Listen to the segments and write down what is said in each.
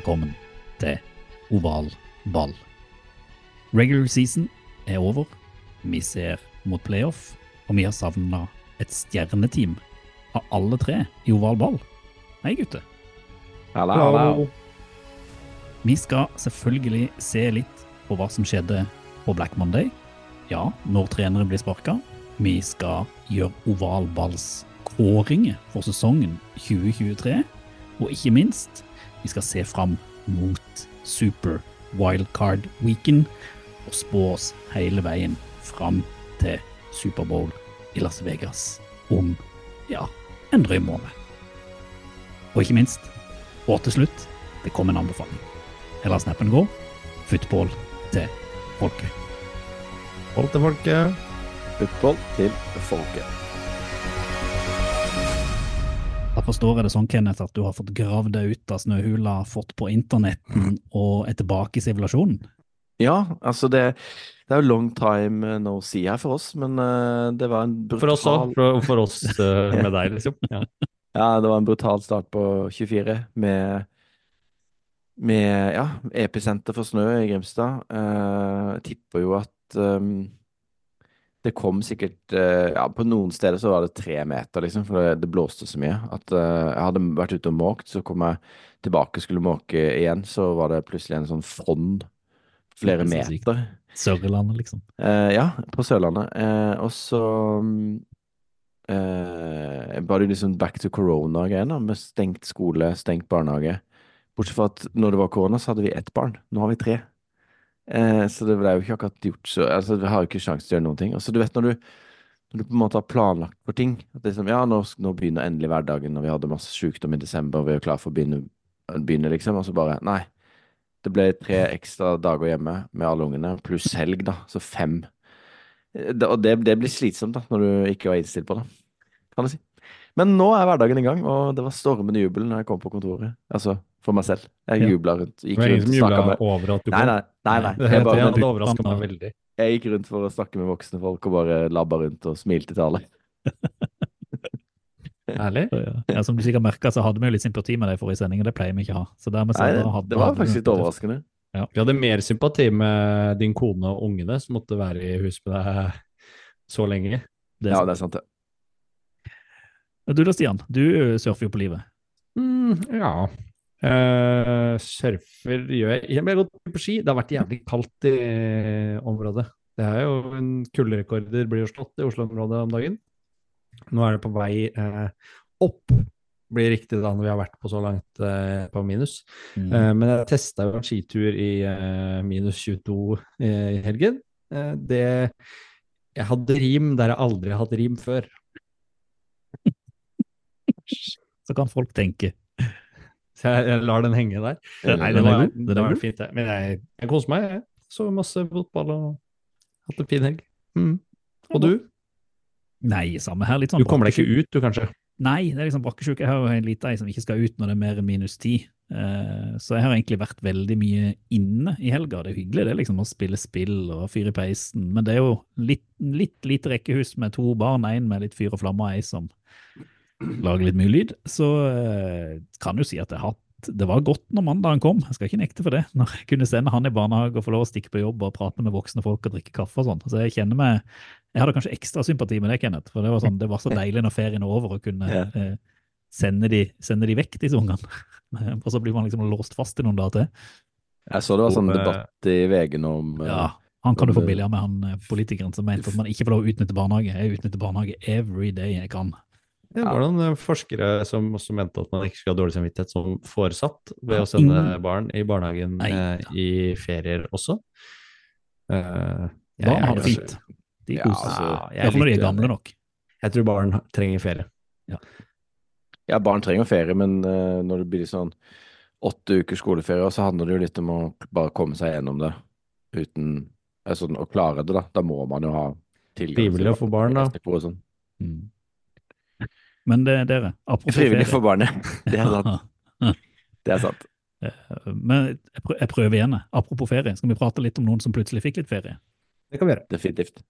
Velkommen til Oval ball. Regular season er over. Vi ser mot playoff, og vi har savna et stjerneteam av alle tre i oval ball. Hei, gutter. Hallo, hallo. Vi skal selvfølgelig se litt på hva som skjedde på Black Monday. Ja, når trenere blir sparka. Vi skal gjøre oval balls kåringer for sesongen 2023. Og ikke minst, vi skal se fram mot Super Wildcard Weekend og spå oss hele veien fram til Superbowl i Las Vegas om ja, en drøy måned. Og ikke minst, og til slutt, det kom en anbefaling. Eller snappen gå, football til folket. Hold til folket. Football til folket. Forstår jeg det sånn, Kenneth, at du har fått gravd deg ut av snøhula, fått på internetten og er tilbake i sivilasjonen? Ja, altså det, det er jo long time no see her for oss, men eh, det var en brutal For oss òg. For, for oss eh, med deg, liksom. Ja. Ja, det var en brutal start på 24 med med ja, episenter for snø i Grimstad. Eh, jeg tipper jo at ehm, det kom sikkert eh, Ja, på noen steder så var det tre meter, liksom, for det, det blåste så mye. At eh, jeg hadde vært ute og måkt, så kom jeg tilbake og skulle måke igjen, så var det plutselig en sånn frond flere er meter. Sørlandet, liksom. Eh, ja, på Sørlandet. Eh, og så mm, var det liksom back to corona-greiene, med stengt skole, stengt barnehage. Bortsett fra at når det var korona, så hadde vi ett barn. Nå har vi tre. Eh, så det ble jo ikke akkurat gjort så Altså, vi har jo ikke sjanse til å gjøre noen ting. Og så du vet når du, når du på en måte har planlagt for ting at det er liksom, Ja, nå, nå begynner endelig hverdagen, og vi hadde masse sykdom i desember, og vi er klar for å begynne, begynne liksom, og så bare Nei. Det ble tre ekstra dager hjemme med alle ungene, pluss helg, da. Så fem. Eh, Det, og det, det blir slitsomt, da, når du ikke var innstilt på det. Kan du si. Men nå er hverdagen i gang, og det var stormende jubel når jeg kom på kontoret. Altså, for meg selv. Jeg Ja. jubla rundt. Gikk rundt og snakka med over at du Nei, nei. Nei, nei. Det, Jeg, bare, det overrasker meg veldig. jeg gikk rundt for å snakke med voksne folk og bare labba rundt og smilte til alle. Ærlig. Ja. Ja, som du sikkert merka, så hadde vi jo litt sympati med deg i forrige sending, og det pleier vi ikke å ha. Så dermed så Nei, det, hadde- det var faktisk litt overraskende. overraskende. Vi hadde mer sympati med din kone og ungene som måtte være i hus med deg så lenge. Det Ja, det er sant, det. Ja. Du da, Stian. Du surfer jo på livet. Mm, ja. Eh, surfer gjør jeg Jeg har gått på ski. Det har vært jævlig kaldt i eh, området. Det er jo en kulderekorder blir jo slått i Oslo-området om dagen. Nå er det på vei uh, opp, blir riktig da når vi har vært på så langt uh, på minus. Mm. Men jeg testa jo en skitur i minus 22 i helgen. Det Jeg hadde rim der jeg aldri hadde rim før. Så kan folk tenke. Så jeg, jeg lar den henge der. Nei, det er var, det er var fint, det. Men jeg, jeg koser meg. Jeg så masse fotball og hatt en fin helg. Mm. Og du? Nei, samme her. Litt sånn Du kommer deg ikke ut, du kanskje? Nei, det er liksom brakkesjuk. Jeg har jo en liten ei som ikke skal ut når det er mer enn minus ti. Uh, så jeg har egentlig vært veldig mye inne i helga. Det er hyggelig det liksom å spille spill og fyre i peisen, men det er jo litt, litt lite rekkehus med to barn, én med litt fyr og flamme og ei som lager litt mye lyd. Så eh, kan du si at jeg har det var godt når mandagen kom, jeg skal ikke nekte for det. Når jeg kunne sende han i barnehage og få lov å stikke på jobb og prate med voksne folk og drikke kaffe og sånn. Så jeg kjenner meg Jeg hadde kanskje ekstra sympati med det, Kenneth. For det var, sånn, det var så deilig når ferien er over å kunne Ja. eh, sende, de, sende de vekk, disse ungene. og så blir man liksom låst fast i noen dager til. Jeg så det var sånn eh, debatt i VG om eh, Ja, han kan du få billigere med, han politikeren som mente at man ikke får lov å utnytte barnehage. Jeg utnytter barnehage every day jeg kan. Det var noen eh, forskere som også mente at man ikke skulle ha dårlig samvittighet som foresatt ved å sende Ingen- barn i barnehagen Nei. ja. i ferier også. Uh, jeg- Barn har det fint. De koser altså, seg. jeg er Iallfall når de er gamle nok. Jeg tror barn trenger ferie. Ja, barn trenger ferie, men uh, når det blir sånn åtte ukers skoleferie, så handler det jo litt om å bare komme seg gjennom det uten altså, å klare det, da. Da må man jo ha tilgang Trivelig å få barn, da. Og sånn. Mm. Men det, er dere, apropos Frivillig ferie for barnet. Det er sant. Det er sant. Men jeg prøver igjen. Apropos ferie, skal vi prate litt om noen som plutselig fikk litt ferie? Det kan vi gjøre. Definitivt.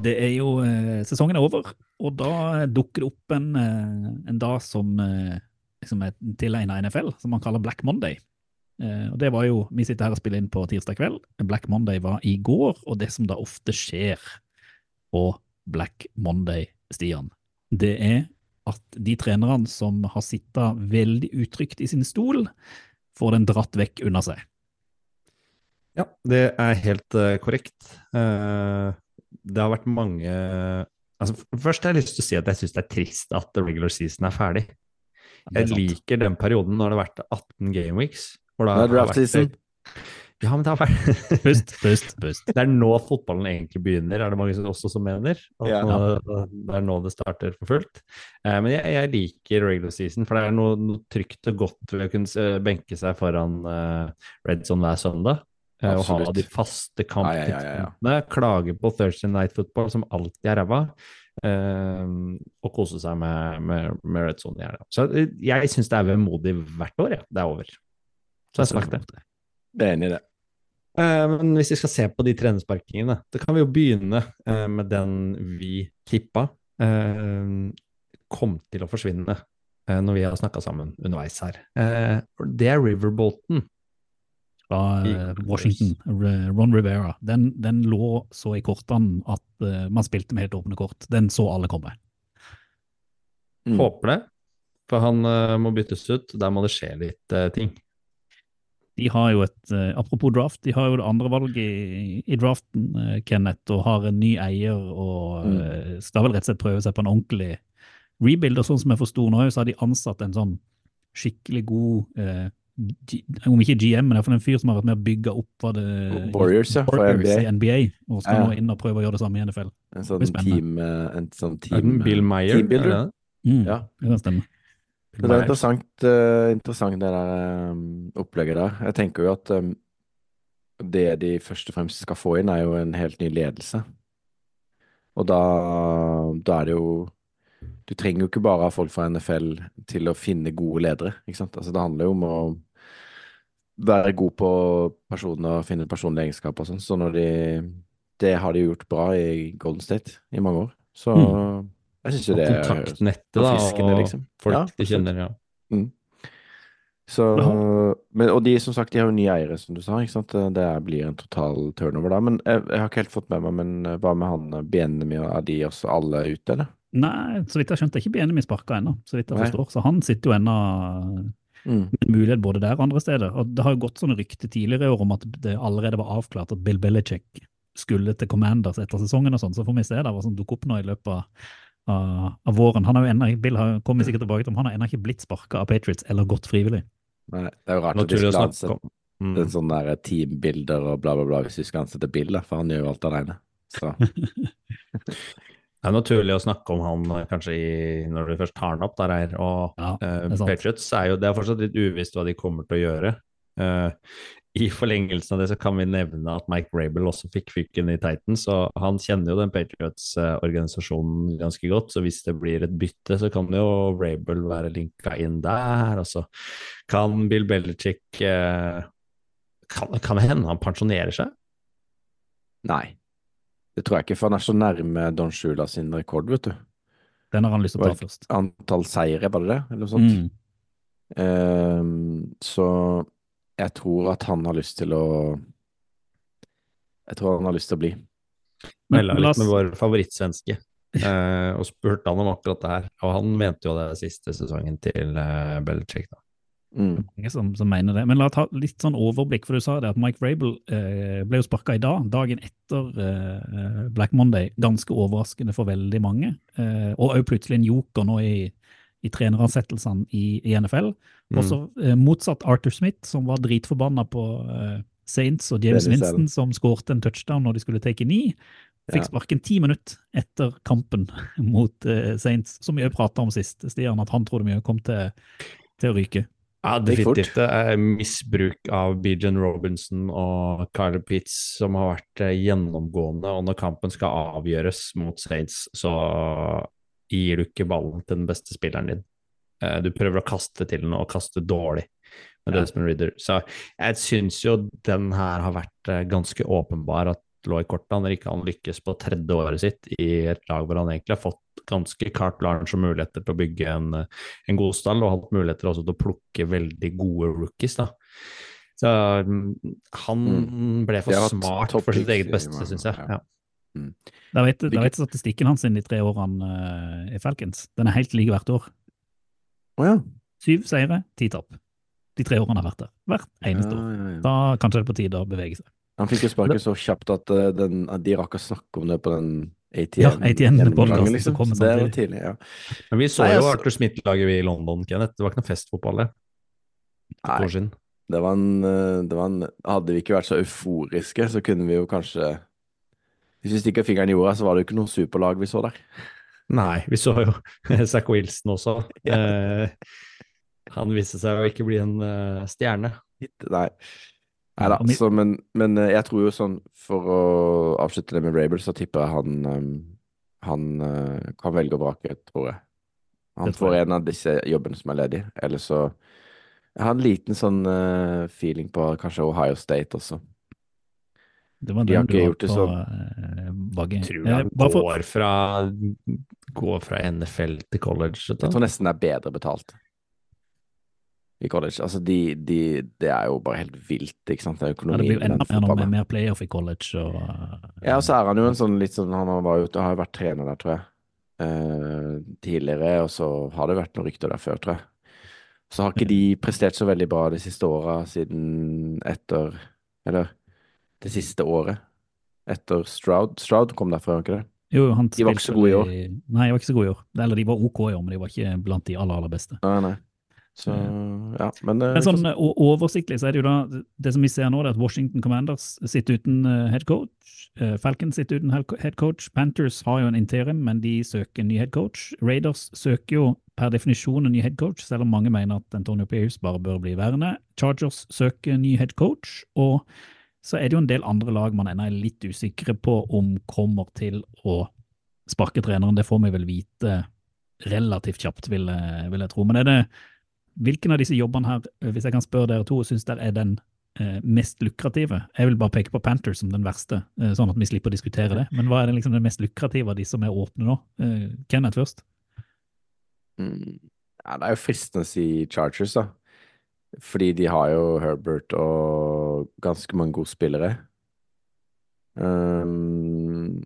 Det er jo eh, Sesongen er over, og da dukker det opp en, eh, en dag som eh, liksom er tilegnet NFL, som man kaller Black Monday. Eh, og det var jo, Vi sitter her og spiller inn på tirsdag kveld. Black Monday var i går, og det som da ofte skjer på Black Monday, Stian, det er at de trenerne som har sittet veldig utrygt i sin stol, får den dratt vekk under seg. Ja, det er helt korrekt. Det har vært mange altså, Først har jeg lyst til å si at jeg syns det er trist at the regular season er ferdig. Er Jeg liker den perioden når det har vært 18 game weeks. hvor det Det er har draft vært- season. Ja, men det har vært Pust, pust, pust. Det er nå fotballen egentlig begynner, er det mange som også som mener. At Ja. nå, det er nå det starter for fullt. Eh, men jeg, jeg liker regular season, for det er noe, noe trygt og godt ved å kunne eh, benke seg foran eh, Red Zone hver søndag. Eh, og ha de faste kamptidspunktene. Klage på Thursday Night Football, som alltid er ræva. eh, og kose seg med, med, med Red Zone i helga. Så eh, jeg syns det er vemodig hvert år, ja. Det er over. Så jeg snakket det. det. Er enig i det. Eh, Men hvis vi skal se på de trenersparkingene, da kan vi jo begynne eh, med den vi tippa eh, kom til å forsvinne eh, når vi har snakka sammen underveis her. Eh, Det er Riverbolton. Fra eh, Washington, Ron Rivera. Den, den lå så i kortene at eh, man spilte med helt åpne kort. Den så alle komme. Mm. Håper det, for han eh, må byttes ut. Der må det skje litt ting. De har jo et, Apropos draft, de har jo det andre valget i, i draften, Kenneth, og har en ny eier og Mm. skal vel rett og slett prøve seg på en ordentlig rebuild. Og sånn som jeg forsto nå, så har de ansatt en sånn skikkelig god eh, Om ikke GM, men iallfall en fyr som har vært med å bygge opp hva det Warriors, ja, for Warriors NBA. i NBA, og skal Ja, ja. nå inn og prøve å gjøre det samme i NFL. En sånn Det team, eh, en sånn team den Bill Meyer? er det det? Mm, Ja. Det kan stemme. Men det er interessant, uh, interessant det der um, opplegget der. Jeg tenker jo at um, det de først og fremst skal få inn, er jo en helt ny ledelse. Og da, da er det jo Du trenger jo ikke bare ha folk fra NFL til å finne gode ledere, ikke sant. Altså det handler jo om å være god på personer, finne personlige egenskaper og sånn. Så når de Det har de gjort bra i Golden State i mange år. Så jeg syns jo det er kontaktnettet, da, fiskene, og liksom. folk Ja, de kjenner, ja. Så, men, og de som sagt, de har jo nye eiere, som du sa. ikke sant? Det blir en total turnover da. Men jeg, jeg har ikke helt fått med meg, men eh, hva med han Benemy, er de også alle ute, eller? Nei, så vidt jeg har skjønt, er ikke Benjamin sparka ennå, så vidt jeg Nei. forstår. Så han sitter jo ennå Mm. Men en mulighet både der og andre steder. Og det har jo gått sånne rykter tidligere i år om at det allerede var avklart at Bill Belichick skulle til Commanders etter sesongen og sånn, så får vi se da hva som dukker opp nå i løpet av, av, av våren. Han har jo enda, Bill har, kommer sikkert tilbake til om han har ennå ikke blitt sparka av Patriots eller gått frivillig. Nei, det er jo rart at de skal skulle ansette Mm. sånn der teambilder og bla, bla, bla, hvis vi skal ansette Bill, da, for han gjør jo alt alene. Så Det er naturlig å snakke om han eh, kanskje i, når du først tar han opp der, her. Og Ja, det er uh, Patriots er jo Det er fortsatt litt uvisst hva de kommer til å gjøre. Uh, I forlengelsen av det så kan vi nevne at Mike Rabel også fikk fyken i Titans, Og han kjenner jo den Patriots-organisasjonen ganske godt. Så hvis det blir et bytte, så kan jo Rabel være linka inn der. Og så kan Bill Belichick uh, kan, kan det hende han pensjonerer seg? nei. Det tror jeg ikke, for han er så nærme Don Shula sin rekord, vet du. Den har han lyst til å ta først. Antall seire, var det det? Eller noe sånt. Mm. Um, så jeg tror at han har lyst til å Jeg tror han har lyst til å bli. Men Melda litt med vår favorittsvenske uh, og spurte han om akkurat det her. Og han mente jo det siste sesongen til uh, Belichick. Da. Mm. mange som, som mener det. Men la oss ta litt sånn overblikk, for du sa det at Mike Vrabel eh, ble jo sparka i dag, dagen etter eh, Black Monday. Ganske overraskende for veldig mange. Eh, og òg plutselig en joker nå i, i treneransettelsene i, i NFL. Mm. Også eh, motsatt Arthur Smith, som var dritforbanna på eh, Saints og James Winston, som skårte en touchdown når de skulle take ni. Fikk sparken ti minutter etter kampen mot eh, Saints, som vi jo prata om sist, Stian, at han trodde mye kom til, til å ryke. Ja, definitivt. Det er misbruk av Bijan Robinson og Kyler Pitts som har vært eh, gjennomgående, og når kampen skal avgjøres mot Saints, så gir du ikke ballen til den beste spilleren din. Eh, Du prøver å kaste til den, og kaste dårlig med. Desmond Ridder. Så jeg syns jo den her har vært eh, ganske åpenbar at lå i kortet når ikke han lykkes på tredje året sitt i et lag hvor han egentlig har fått ganske carte blanche og muligheter til å bygge en, en god stall, og hatt muligheter også til å plukke veldig gode rookies. da. Så mm, han ble for smart for sitt eget beste, syns jeg. ja. Mm. Da vet, da vet statistikken hans i de tre årene uh, i Falcons. Den er helt lik hvert år. Oh, ja. Syv seire, ti tap. De tre årene har vært der. Hvert eneste Ja, år. Da kanskje det er på tide å bevege seg. Han fikk jo sparket så kjapt at, eh, den, at de rakk å snakke om det på den ATN. Ja, ATN-podcasten gjennomgangen, som det var tidlig, ja. Men vi så Nei, jo altså- Arthur Smith-laget i London, Kenneth. Det var ikke noe festfotball, det. Nei, det var en, eh, det var en Hadde vi ikke vært så euforiske, så kunne vi jo kanskje Hvis vi stikker fingeren i jorda, så var det jo ikke noe superlag vi så der. Nei, vi så jo Zack Wilson også. Ja. Eh, han viste seg å ikke bli en uh, stjerne. Nei. Nei da, Og så, men, men eh, jeg tror jo sånn, for å avslutte det med Rabel, så tipper jeg han eh, Han eh, kan velge og vrake, tror jeg. Han får jeg. en av disse jobbene som er ledige. Eller så Jeg har en liten sånn feeling på kanskje Ohio State også. Det var De har den du ikke var gjort det sånn. Bagge. Tror Eh, han for- går fra, går fra NFL til college. vet. Jeg tror nesten det er bedre betalt i college. Altså, de, de Det er jo bare helt vilt, ikke sant. Det er Ja, det blir jo enda mer når med mer playoff i college og eh, Ja, og så er han jo en sånn litt sånn Han var ute, har jo vært trener der, tror jeg, eh, tidligere, og så har det vært noen rykter der før, tror jeg. Så har ikke de prestert så veldig bra de siste åra siden etter Eller det siste året etter Stroud. Stroud kom derfra, var ikke det? Jo, han De var ikke så gode i år. Nei, de var ikke så gode i år. Eller de var OK i år, men de var ikke blant de aller, aller beste. Nei, nei. Så ja, men eh, Men sånn oversiktlig så er det jo da Det som vi ser nå, det er at Washington Commanders sitter uten eh, head coach. Eh, Falcons sitter uten head coach. Panthers har jo en interim, men de søker en ny head coach. Raiders søker jo per definisjon en ny head coach, selv om mange mener at Antonio Pierce bare bør bli værende. Chargers søker en ny head coach, og så er det jo en del andre lag man ennå er litt usikre på om kommer til å sparke treneren. Det får vi vel vite relativt kjapt, vil jeg, vil jeg tro. Men er det Hvilken av disse jobbene her, eh, hvis jeg kan spørre dere to, syns dere er den eh, mest lukrative? Jeg vil bare peke på Panthers som den verste, eh, sånn at vi slipper å diskutere det. Men hva er den, liksom den mest lukrative av de som er åpne nå? Eh, Kenneth først. Mm, Ja, det er jo fristende å si Chargers, da. Fordi de har jo Herbert og ganske mange gode spillere. Um,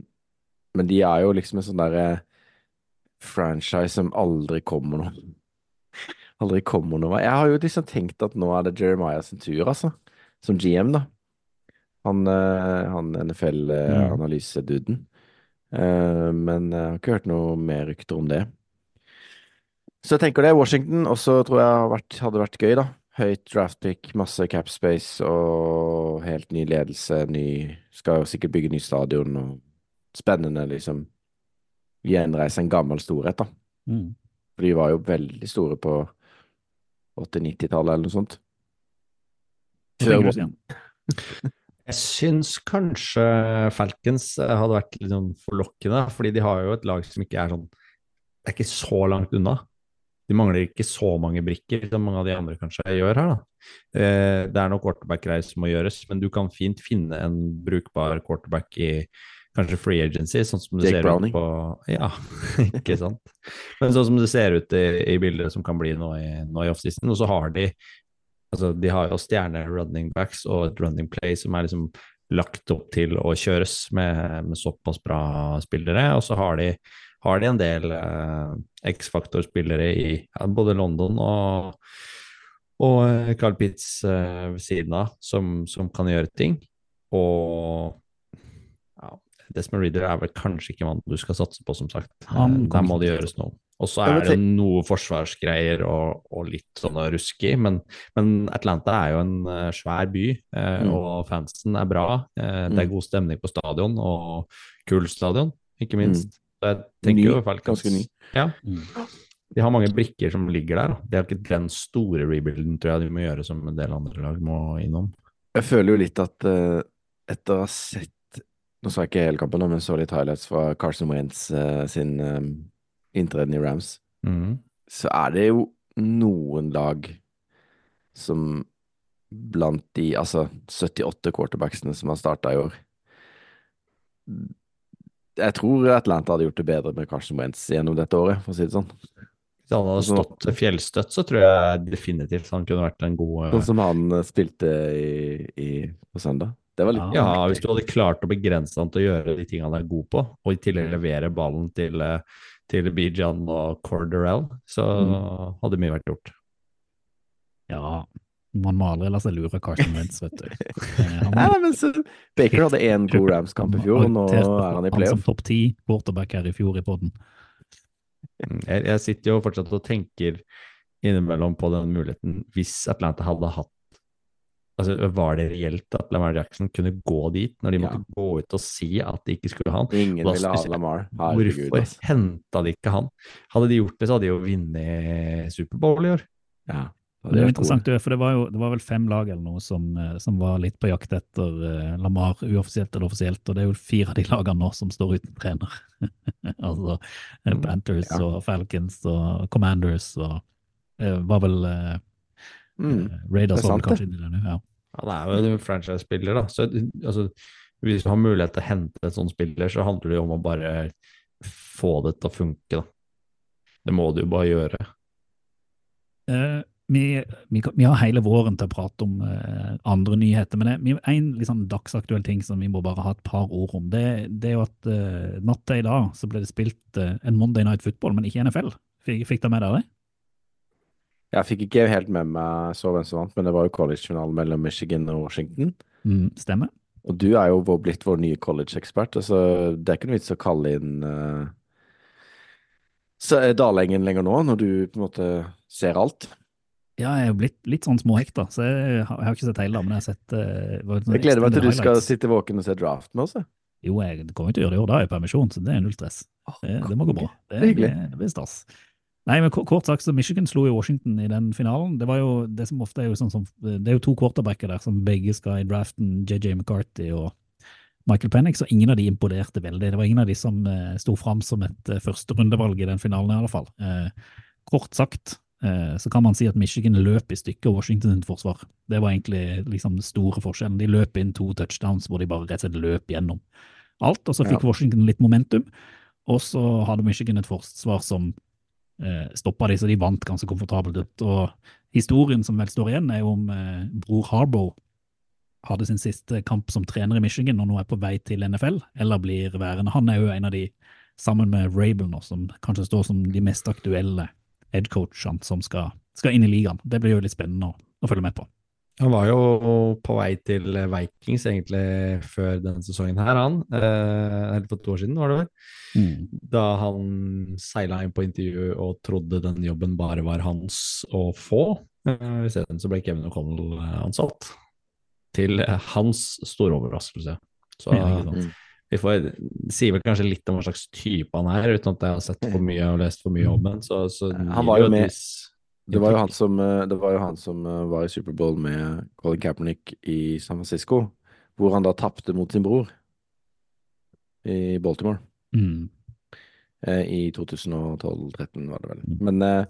men de er jo liksom en sånn derre franchise som aldri kommer noe Aldri kommer noe Jeg har jo liksom tenkt at nå er det Jeremiah sin tur, altså. Som GM, da. Han, eh, han NFL-analyseduden. Eh, men jeg har ikke hørt noe mer rykter om det. Så jeg tenker det. Washington også tror jeg hadde vært gøy, da. Høyt draftpick, masse cap space og helt ny ledelse. Ny, skal jo sikkert bygge ny stadion og spennende, liksom. Gjenreise en gammel storhet, da. Mm. For de var jo veldig store på 80-90-tallet eller noe sånt. Før? Jeg syns kanskje Falcons hadde vært litt sånn forlokkende, fordi de har jo et lag som ikke er sånn Det er ikke så langt unna. De mangler ikke så mange brikker som mange av de andre kanskje gjør her, da. Eh, Det er noe quarterback-greier som må gjøres, men du kan fint finne en brukbar quarterback i kanskje free agency, sånn som det Jake ser Browning. ut på Ja, ikke sant. Men sånn som det ser ut i, i bildet som kan bli nå i, nå i offseason, og så har de Altså, de har jo stjerne running backs og et running play som er liksom lagt opp til å kjøres med, med såpass bra spillere. Og så har de, har de en del eh, X-faktor-spillere i ja, både London og, og eh, Carl Pitts eh, ved siden av, som, som kan gjøre ting. Og Desmond Reader er vel kanskje ikke mannen du skal satse på, som sagt. Eh, Der må det gjøres noe. Og så er det noe forsvarsgreier og, og litt sånn ruskig, men, men Atlanta er jo en eh, svær by, eh, Mm. og fansen er bra. Eh, det er Mm. god stemning på stadion, og kul stadion, ikke minst. Så jeg tenker jo Falcons ganske ny. Ja, Mm. de har mange brikker som ligger der. Det er ikke den store rebuilden tror jeg de må gjøre som en del andre lag må innom. Jeg føler jo litt at uh, etter å ha sett Nå så jeg ikke hele kampen, men så litt highlights fra Carson Wentz eh, sin uh, inntreden i Rams, Mm. så er det jo noen lag som blant de altså 78 quarterbacksene som har starta i år Jeg tror Atlanta hadde gjort det bedre med Carson Wentz gjennom dette året, for å si det sånn. Hvis han hadde Altså- stått fjellstøtt, så tror jeg definitivt han kunne vært en god Sånn som han eh, spilte i, i, på søndag. Det var litt Ja, hvis du hadde klart å begrense han til å gjøre de tingene han er god på, og i tillegg levere ballen til, eh, til Bijan og Corderell, så hadde mye vært gjort. Ja, man må aldri la seg lure Carson Wentz, vet du. Eh, Han, Nei, men så, Baker hadde én god Rams-kamp i fjor, og nå er han i playoff. Han som topp ti quarterback her i fjor i podden. Mm, Jeg, jeg sitter jo fortsatt og tenker innimellom på den muligheten hvis Atlanta hadde hatt Altså, Var det reelt at Lamar Jackson kunne gå dit, når de måtte gå ut og si at de ikke skulle ha han? Ingen ville ha Lamar. Herregud, Hvorfor altså. henta de ikke han? Hadde de gjort det, så hadde de jo vunnet Superbowl i år. Ja, det er jo interessant, for det var jo det var vel fem lag eller noe som, eh, som var litt på jakt etter eh, Lamar, uoffisielt eller offisielt, og det er jo fire av de lagene nå som står uten trener. altså eh, Mm, Panthers ja. og Falcons og Commanders og var vel Mm. eh, Raiders Det er var sant, kanskje inni det nå, ja. Han er jo en franchise-spiller, da. Så altså, hvis du har mulighet til å hente en sånn spiller, så handler det jo om å bare få det til å funke, da. Det må du jo bare gjøre. Eh, vi, vi, vi har hele våren til å prate om eh, andre nyheter, men det, en sånn dagsaktuell ting som vi må bare ha et par ord om, det, det er jo at uh, natt til i dag så ble det spilt eh, en Monday Night Football, men ikke NFL. Fikk, fikk dere med dere det? Jeg fikk ikke helt med meg så hvem som vant, men det var jo college-finalen mellom Michigan og Washington. Mm, stemmer. Og du er jo blitt vår nye college-ekspert, altså det er ikke noe vits å kalle inn uh, Dalengen lenger nå, når du på en måte ser alt. Ja, jeg er jo blitt litt sånn småhekta, så jeg har, jeg har ikke sett hele, men jeg har sett eh, sånn Jeg gleder meg til du highlights. skal sitte våken og se draft med oss. Jo, jeg kommer ikke til å gjøre det i år, da er jeg i permisjon, så det er null stress. Det, det må gå bra. Det, er. Det, det blir stas. Nei, men kort, sagt, så Michigan slo jo Washington i den finalen. Det var jo det som ofte er jo sånn som Det er jo to quarterbacker der som begge skal i draften, JJ McCarthy og Michael Penix, og ingen av de imponerte veldig. Det var ingen av de som eh, sto fram som et eh, førsterundevalg i den finalen, i alle fall. Eh, kort sagt eh, så kan man si at Michigan løp i stykker Washington sitt forsvar. Det var egentlig liksom den store forskjellen. De løp inn to touchdowns hvor de bare rett og slett løp gjennom alt, og så fikk Washington litt momentum. Og så hadde Michigan et forsvar som eh, stoppa de, så de vant ganske komfortabelt. Og historien som vel står igjen, er jo om eh, bror Harbour hadde sin siste kamp som trener i Michigan og nå er på vei til NFL, eller blir værende. Han er jo en av de, sammen med Rabel nå, som kanskje står som de mest aktuelle headcoachene som skal, skal inn i ligaen. Det blir jo litt spennende å, å følge med på. Han var jo på vei til Vikings egentlig før denne sesongen her, han. Eh, eller for to år siden, var det vel. Da han seila inn på intervju og trodde den jobben bare var hans å få. Eh, Isteden så ble Kevin O'Connell eh, ansatt. Til hans store overraskelse. Så Ja, vi får, si sier vel kanskje litt om hva slags type han er, uten at jeg har sett for mye og lest for mye om ham. Så, så Han var jo med- Det var jo han som, eh, det var, jo han som eh, var i Superbowl med Colin Kaepernick i San Francisco, hvor han da tapte mot sin bror i Baltimore. Mm. Eh, I 2012-2013, var det vel. Men eh,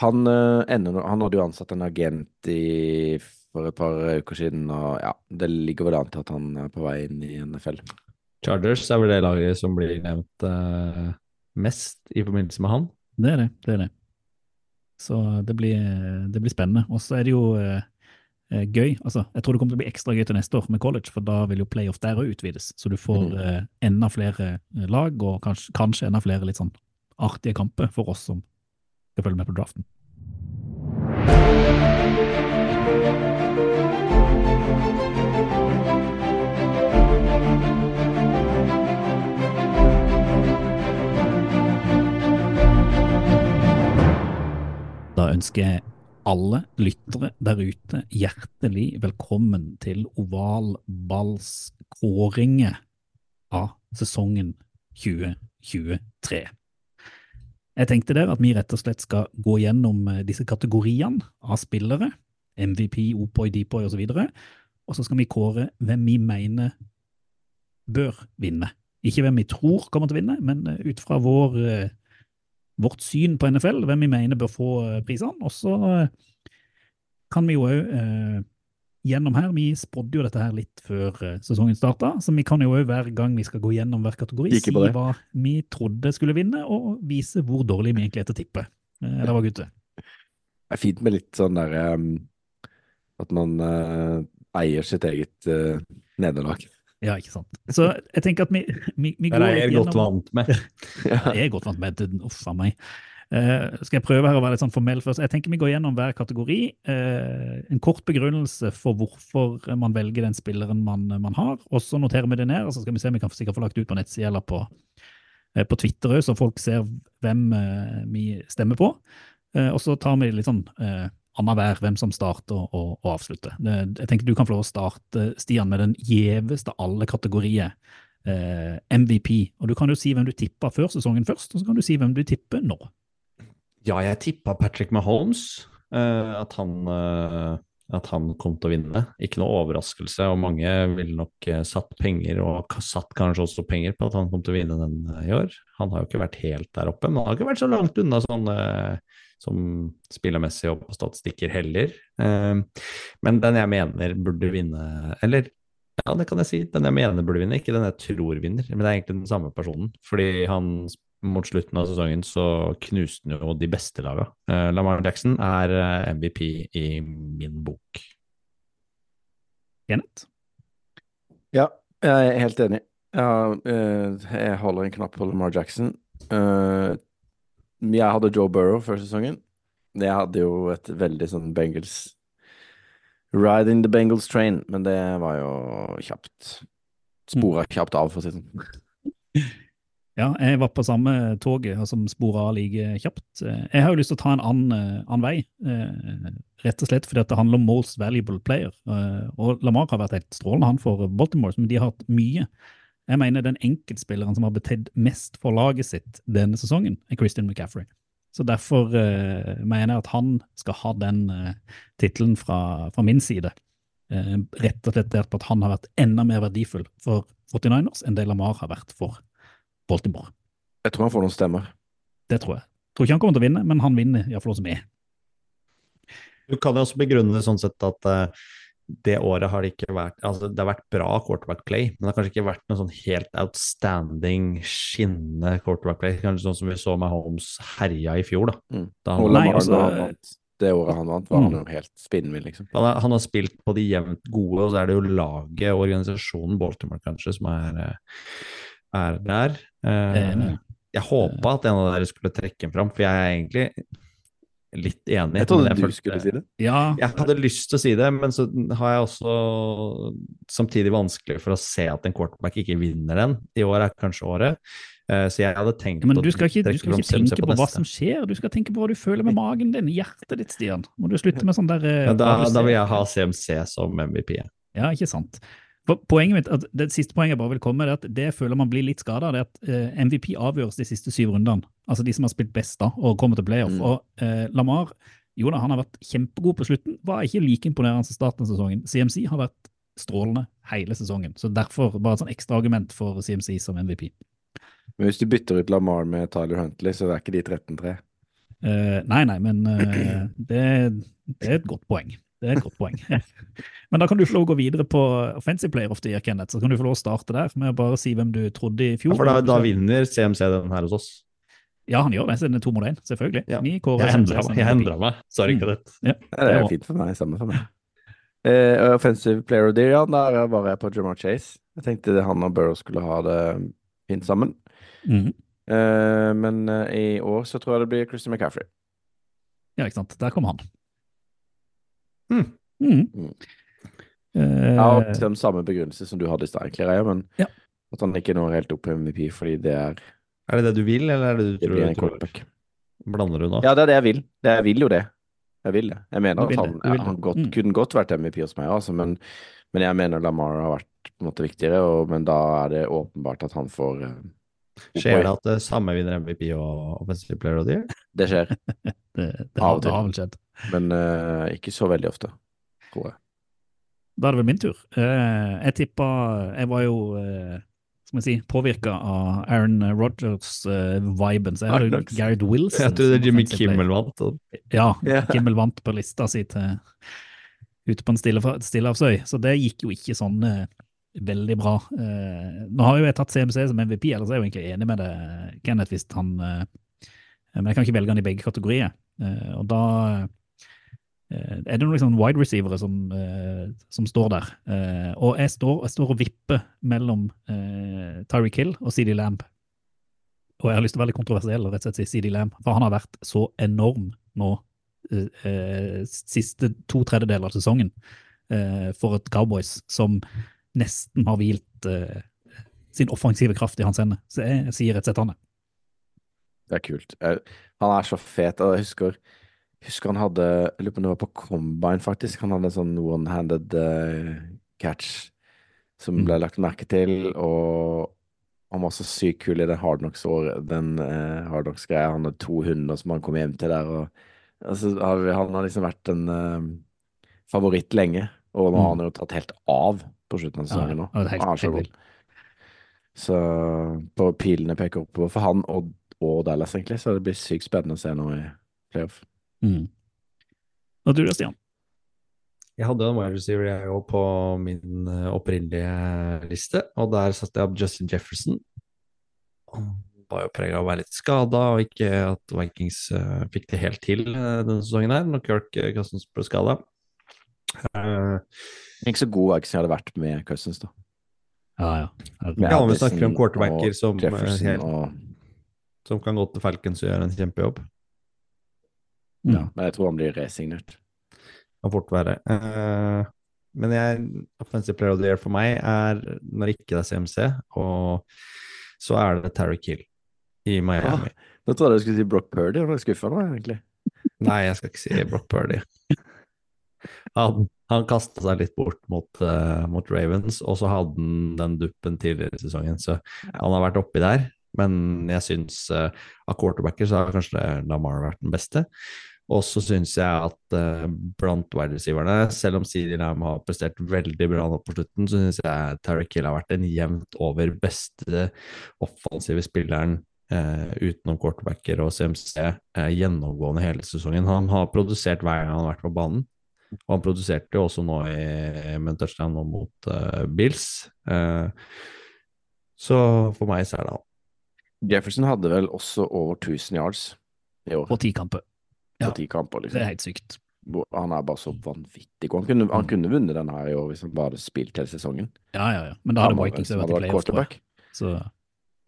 han, eh, ender, han hadde jo ansatt en agent i, for et par uker siden, og ja, det ligger vel an til at han er på vei inn i NFL. Chargers er vel det laget som blir nevnt uh, mest i forbindelse med han. Det er det. det er det. Så det blir, det blir spennende. Og så er det jo eh, eh, gøy. Altså, jeg tror det kommer til å bli ekstra gøy til neste år med college, for da vil jo playoff der òg utvides. Så du får Mhm. eh, enda flere eh, lag, og kanskje, kanskje enda flere litt sånn artige kamper for oss som skal følge med på draften. Da ønsker jeg alle lyttere der ute hjertelig velkommen til ovalballskåringer av sesongen 2023. Jeg tenkte der at vi rett og slett skal gå gjennom eh, disse kategoriene av spillere, MVP, Opoi, Depoy osv., og så skal vi kåre hvem vi mener bør vinne. Ikke hvem vi tror kommer til å vinne, men eh, ut fra vår, eh, vårt syn på NFL, hvem vi mener bør få eh, prisene. Og så eh, kan vi jo òg eh, gjennom her Vi spådde jo dette her litt før sesongen starta, så vi kan jo òg hver gang vi skal gå gjennom hver kategori, si hva vi trodde skulle vinne, og vise hvor dårlig vi egentlig er til å tippe. Eller hva, gutter? Det er fint med litt sånn derre At man eier sitt eget nederlag. Ja, ikke sant. Så jeg tenker at vi, vi, vi går er jeg godt gjennom vant med. Ja, jeg er godt vant med det. Uff a meg. Uh, skal jeg prøve her å være litt sånn formell først? Jeg tenker vi går gjennom hver kategori. Uh, en kort begrunnelse for hvorfor man velger den spilleren man, man har, og så noterer vi det ned. og Så skal vi se om vi kan sikkert få lagt ut på nettsida eller på, uh, på Twitter òg, så folk ser hvem vi stemmer på. Og så tar vi litt sånn annenhver hvem som starter og, og avslutter. Jeg tenker du kan få lov å starte, Stian, med den gjeveste av alle kategorier. Eh, MVP. Og du kan jo si hvem du tippa før sesongen først, og så kan du si hvem du tipper nå. Ja, jeg tippa Patrick Mahomes. eh, at, han, eh, at han kom til å vinne. Ikke noe overraskelse, og mange ville nok eh, satt penger, og satt kanskje også penger på at han kom til å vinne den i år. Han har jo ikke vært helt der oppe, men han har ikke vært så langt unna sånn som spillermessig og på statistikker heller. Eh, men den jeg mener burde vinne, eller ja, det kan jeg si, den jeg mener burde vinne, ikke den jeg tror vinner, men det er egentlig den samme personen. Fordi han mot slutten av sesongen så knuste han jo de beste laga. Eh, Lamar Jackson er eh, MVP i min bok. Kenneth? Ja, jeg er helt enig. Ja, eh, jeg holder en knapp på Lamar Jackson. Eh, jeg hadde Joe Burrow før sesongen. Jeg hadde jo et veldig sånn Bengals Riding the Bengals train, men det var jo kjapt. Spora kjapt av, for å si det sånn. Ja, jeg var på samme toget som spora like kjapt. Jeg har jo lyst til å ta en annen, eh, annen vei, eh, rett og slett fordi det handler om most valuable player. Eh, Og Lamar har vært helt strålende, han for Baltimore, men de har hatt mye. Jeg mener den enkeltspilleren som har betydd mest for laget sitt denne sesongen, er Christian McCaffrey. Så derfor uh, mener jeg at han skal ha den uh, tittelen fra, fra min side. Uh, rett og slett på at han har vært enda mer verdifull for 49ers enn det Lamar har vært for Baltimore. Jeg tror han får noen stemmer. Det tror jeg. Tror ikke han kommer til å vinne, men han vinner iallfall også med. Du kan jo også begrunne det sånn sett at eh, det året har det ikke vært altså Det har vært bra quarterback play, men det har kanskje ikke vært noe sånn helt outstanding, skinnende quarterback play. Kanskje sånn som vi så med Holmes herja i fjor, da. Mm. da han, Nei, altså- det året han vant, var han Mm. jo helt spinnvill, liksom. han, har, han har spilt på de jevnt gode, og så er det jo laget og organisasjonen Baltimore kanskje som er, eh, er der. Eh, jeg håpa at en av dere skulle trekke ham fram, for jeg er egentlig litt enig. Jeg trodde men du følte- skulle si det. Ja, Jeg hadde lyst til å si det, men så har jeg også samtidig vanskelig for å se at en quarterback ikke vinner den. I år er kanskje året. Eh, Så jeg hadde tenkt men du skal ikke, du skal ikke tenke på hva som skjer, du skal tenke på hva du føler med magen din, hjertet ditt, Stian. Må du slutte med sånn der eh, Ja, da, da vil jeg ha CMC som MVP. Ja, ikke sant. Poenget mitt, at Det siste poenget jeg bare vil komme er at det jeg føler man blir litt skada, at eh, MVP avgjøres de siste syv rundene. Altså de som har spilt best da, og kommer til playoff. Mm. Og eh, Lamar jo da, han har vært kjempegod på slutten, var ikke like imponerende som starten av sesongen. CMC har vært strålende hele sesongen, så derfor bare et sånn ekstra argument for CMC som MVP. Men hvis du bytter ut Lamar med Tyler Huntley, så er ikke de 13-3. Eh, nei, nei, men eh, det, det er et godt poeng. Det er et godt poeng. men da kan du få lov å gå videre på Offensive Player of the Year, Kenneth. Så kan du få lov å starte der med å bare si hvem du trodde i fjor. For da, da vinner CMC den her hos oss. Ja, han gjør det, så det er to mot én, selvfølgelig. Ja. Ni, Kåre, Jeg endra meg. Jeg endra meg. Sorry, Mm. Kenneth. Ja, Ja, det er jo fint for meg. Samme for meg. Uh, offensive player of the year, ja, der var jeg på Jamar Chase. Jeg tenkte det han og Burrow skulle ha det fint sammen. Mm. Uh, men uh, i år så tror jeg det blir Christian McCaffrey. Ja, ikke sant. Der kom han. Mm. Mm. Eh, Jeg har den samme begrunnelse som du hadde i stad, men Ja. at han ikke når helt opp på MVP fordi det er Er det det du vil, eller er det det du det tror? blir en du tror? quarterback. Blander du nå? Ja, det er det jeg vil. Det, jeg vil jo det. Jeg vil det. Jeg mener at han, vil han godt, Mm. kunne godt vært MVP hos meg, altså, men, men jeg mener Lamar har vært på en måte viktigere, og, men da er det åpenbart at han får eh, Skjer det at det samme vinner MVP og Offensive Player of the Year? Det skjer, Det, det, Av har, og det til. har vel skjedd. Men uh, ikke så veldig ofte, tror jeg. Da er det vel min tur. Uh, jeg tippa Jeg var jo uh, skal vi si, påvirka av Aaron Rogers-viben, så jeg hadde jo Gareth Wilson. Jeg tror det er Jimmy. Kimmel vant. og- Ja, yeah. Kimmel vant på lista si til ute på en stille- stillehavsøy, så det gikk jo ikke sånn veldig bra. Nå har jo jeg tatt CMC som MVP, ellers er jeg jo egentlig enig med det, Kenneth, hvis han Men jeg kan ikke velge han i begge kategorier. Eh, og da er det noen liksom wide receivere som, eh, som står der. Eh, og jeg står, jeg står og vipper mellom uh, Tyreek Hill og CD Lamb. Og jeg har lyst til å være litt kontroversiell og rett og slett si CD Lamb, for han har vært så enorm nå eh, eh, siste to tredjedeler av sesongen eh, for et Cowboys som nesten har hvilt eh, sin offensive kraft i hans hender. Så jeg sier rett og slett han. er. Det er kult. Han er så fet, og jeg husker, husker han hadde lurer på om det var på Combine, faktisk. Han hadde en sånn one-handed uh, catch som ble lagt merke til, og han var så sykt kul i den Hardnocks-greia. Den Hard Hardnocks-greia. Han hadde to hunder som han kom hjem til der, og altså, han har liksom vært en uh, favoritt lenge, og nå har han jo tatt helt av på slutten av sesongen nå. Ja, det helt- så. Så på pilene peker oppover for han og, og Dallas, egentlig, så det blir sykt spennende å se nå i playoff. Mm. Og du da, Stian? Jeg hadde en wide receiver jeg òg på min eh, opprinnelige liste, og der satte jeg opp Justin Jefferson. Han var jo prega av å være litt skada, og ikke at Vikings uh, fikk det helt til uh, denne sesongen her, når Kirk uh, Cousins ble skada. Ikke så god Vikings hadde vært med Cousins, da. Ja, ja. Ja, vi snakker om quarterbacker som, helt- og som kan gå til Falcons og gjøre en kjempejobb. Mm. Ja, men jeg tror han blir resignert. Kan fort være. Uh, men jeg, offensive player of the year for meg er når ikke det er CMC, og så er det Terry Kill i Miami. Nå trodde jeg du skulle si Brock Purdy, og nå skuffa nå, egentlig. Nei, jeg skal ikke si Brock Purdy. Han, han kasta seg litt bort mot, uh, mot Ravens, og så hadde han den duppen tidligere i sesongen, så han har vært oppi der. Men jeg syns uh, av quarterbacker så har kanskje Lamar vært den beste. Og så syns jeg at uh, blant wide selv om CD Lam har prestert veldig bra nå på slutten, så syns jeg Tarek Hill har vært den jevnt over beste offensive spilleren uh, utenom quarterbacker og CMC uh, gjennomgående hele sesongen. Han har produsert hver gang han har vært på banen. Og han produserte jo også nå i, med touchdown nå mot eh, Bills. Eh, så for meg så er det han. Jefferson hadde vel også over 1000 yards i år På ti kamper. På ti kamper. Det er Liksom. helt sykt. Han er bare så vanvittig god. Han kunne, han kunne vunnet den her i år hvis han bare hadde spilt hele sesongen. Ja, ja, ja. Men da hadde Vikings vært i playoff, tror jeg. Så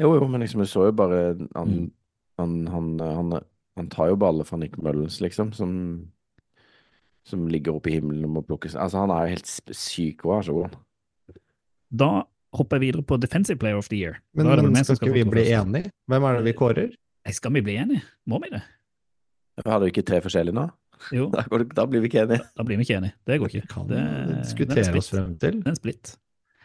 Jo, jo, men liksom, du så jo bare Han, Mm. han, han, han, han tar jo baller fra Nick Mullens, liksom, som som ligger oppe i himmelen og må plukkes Altså, han er jo helt syk og er så god. da hopper jeg videre på Defensive Player of the Year. Men, men skal ikke vi bli enige? Hvem er det vi kårer? Skal vi bli enige? Må vi det? Hadde vi ikke tre forskjellige nå? Jo, Da, går det, da blir vi ikke enige. da blir vi ikke enige. Det går ikke. Kan Det, det er diskutere oss frem til. Det er en splitt.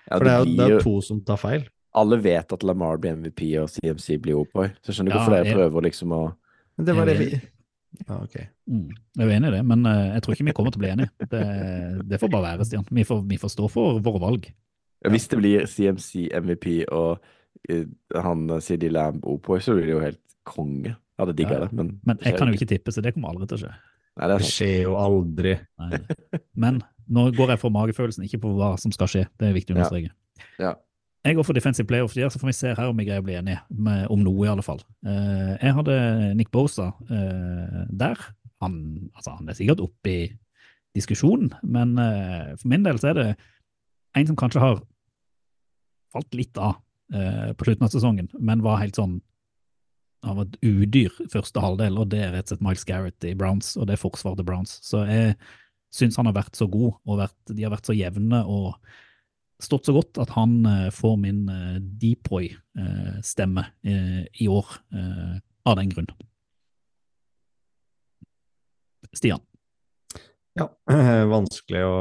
Ja, For det er, jo- det er to som tar feil. Alle vet at Lamar blir MVP og CMC blir Opoy, så jeg skjønner ikke Ja, hvorfor dere prøver liksom å Men det var det vi ja, ok. Mm. Jeg er enig i det, men eh, jeg tror ikke vi kommer til å bli enige. Det, det får bare være, Stian. Vi får, vi får stå for våre valg. Hvis det blir CMC, MVP og uh, han Sidney CD Lamb Opoy, så blir det jo helt konge. Jeg hadde digga Ja, ja. det, men Men jeg kan jo ikke tippe, så det kommer aldri til å skje. Nei, det Det skjer jo aldri. Nei. Men nå går jeg for magefølelsen, ikke på hva som skal skje. Det er viktig å understreke. Ja. Jeg går for defensive player of the year, så får vi se her om vi greier å bli enige med, om noe, i alle fall. Eh, jeg hadde Nick Bosa eh, der. Han, altså, han er sikkert oppe i diskusjonen, men eh, for min del så er det en som kanskje har falt litt av eh, på slutten av sesongen, men var helt sånn av et udyr første halvdel, og det er rett og slett Miles Garrett i Browns, og det er forsvaret til Browns. Så jeg syns han har vært så god, og vært, de har vært så jevne og stått så godt at han eh, får min eh, Depoy-stemme i år, eh, av den grunn. Stian. Ja, vanskelig å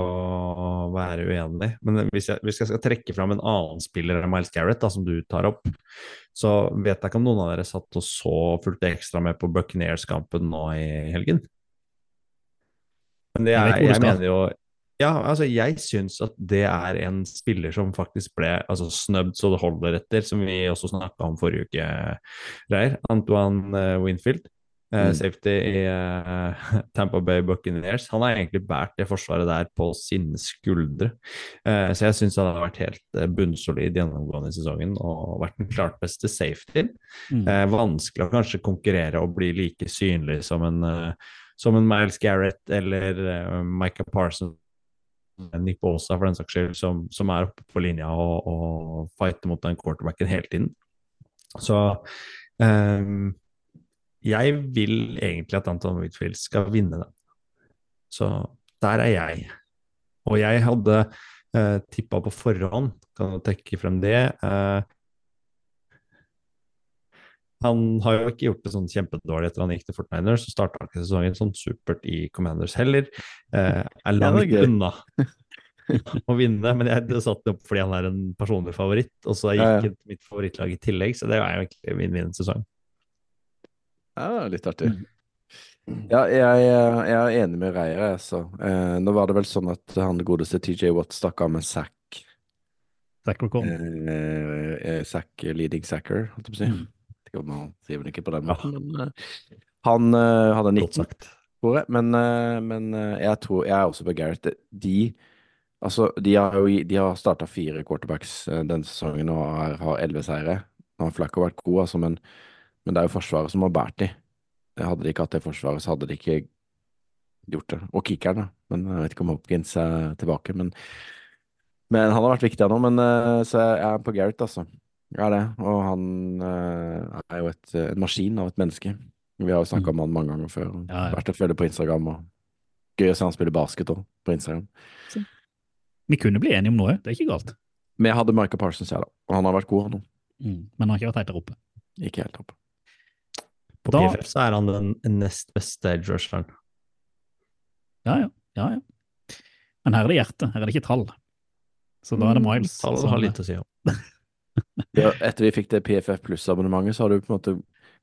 være uenig. Men hvis jeg, hvis jeg skal trekke fram en annen spiller enn Miles Garrett, da, som du tar opp, så vet jeg ikke om noen av dere satt og så fulgte ekstra med på Buccaneers-kampen nå i helgen. Men det er, jeg, jeg mener jo Ja, altså, jeg syns at det er en spiller som faktisk ble altså, snubbed så det holder etter, som vi også snakka om forrige uke, Reir. Antoine eh, Winfield. Eh, Mm. Safety i uh, Tampa Bay Buccaneers. Han har egentlig båret det forsvaret der på sine skuldre. Uh, så jeg syns han har vært helt uh, bunnsolid gjennomgående i sesongen og vært den klart beste safety. Mm. Vanskelig å kanskje konkurrere og bli like synlig som en, som en Miles Garrett eller Micah Parsons. Nick Bosa, for den saks skyld, som, som er oppe på linja og, og fighter mot den quarterbacken hele tiden. Så ehm, jeg vil egentlig at Anton Whitfield skal vinne den. Så der er jeg. Og jeg hadde eh, tippa på forhånd, kan du trekke frem det. eh, han har jo ikke gjort det sånn kjempedårlig etter han gikk til Fortniners, så starta ikke sesongen sånn supert i Commanders heller. Eh, er langt unna å vinne, men jeg satte det opp fordi han er en personlig favoritt, og så gikk ja. ja. mitt favorittlag i tillegg, så det er jo egentlig vinn-vinn-sesong. Ja, litt artig. Mm. Ja, jeg, jeg er enig med Reier, Altså. Eh, nå var det vel sånn at han godeste TJ Watt stakk av med sack. Zach Recall. Eh, eh, sack leading sacker, holdt jeg på å si. Mm. Han sier vel ikke på den måten, men eh, han eh, hadde 19, Godt tror jeg. Men, eh, men eh, jeg tror Jeg er også på Gareth. De Altså, de har jo de har starta fire quarterbacks eh, denne sesongen og har, har elleve seire. Nå har Flacco vært god, altså, men, men det er jo Forsvaret som har båret de. Hadde de ikke hatt det forsvaret, så hadde de ikke gjort det. Og kickeren, da. Men jeg vet ikke om Hopkins er tilbake. Men, men han har vært viktig ennå. Men eh, så jeg er på Gareth, altså. Jeg er det. Og han eh, er jo et, en maskin av et menneske. Vi har jo snakka om han mange ganger før. Ja, ja. Vært å følge på Instagram. og Gøy å se han spille basket òg, på Instagram. Vi kunne bli enige om noe, det er ikke galt. Men jeg hadde Michael Parsons, jeg, da. Og han har vært god, han òg. Mm. Men han har ikke vært helt der oppe. Ikke helt oppe. På Da- PFF så er han den nest beste edge rusheren. Ja, ja. ja, ja. Men her er det hjerte, her er det ikke tall. Så da er det Miles. Tall som- har litt å si om. Ja, etter vi fikk det PFF Pluss-abonnementet, så har du på en måte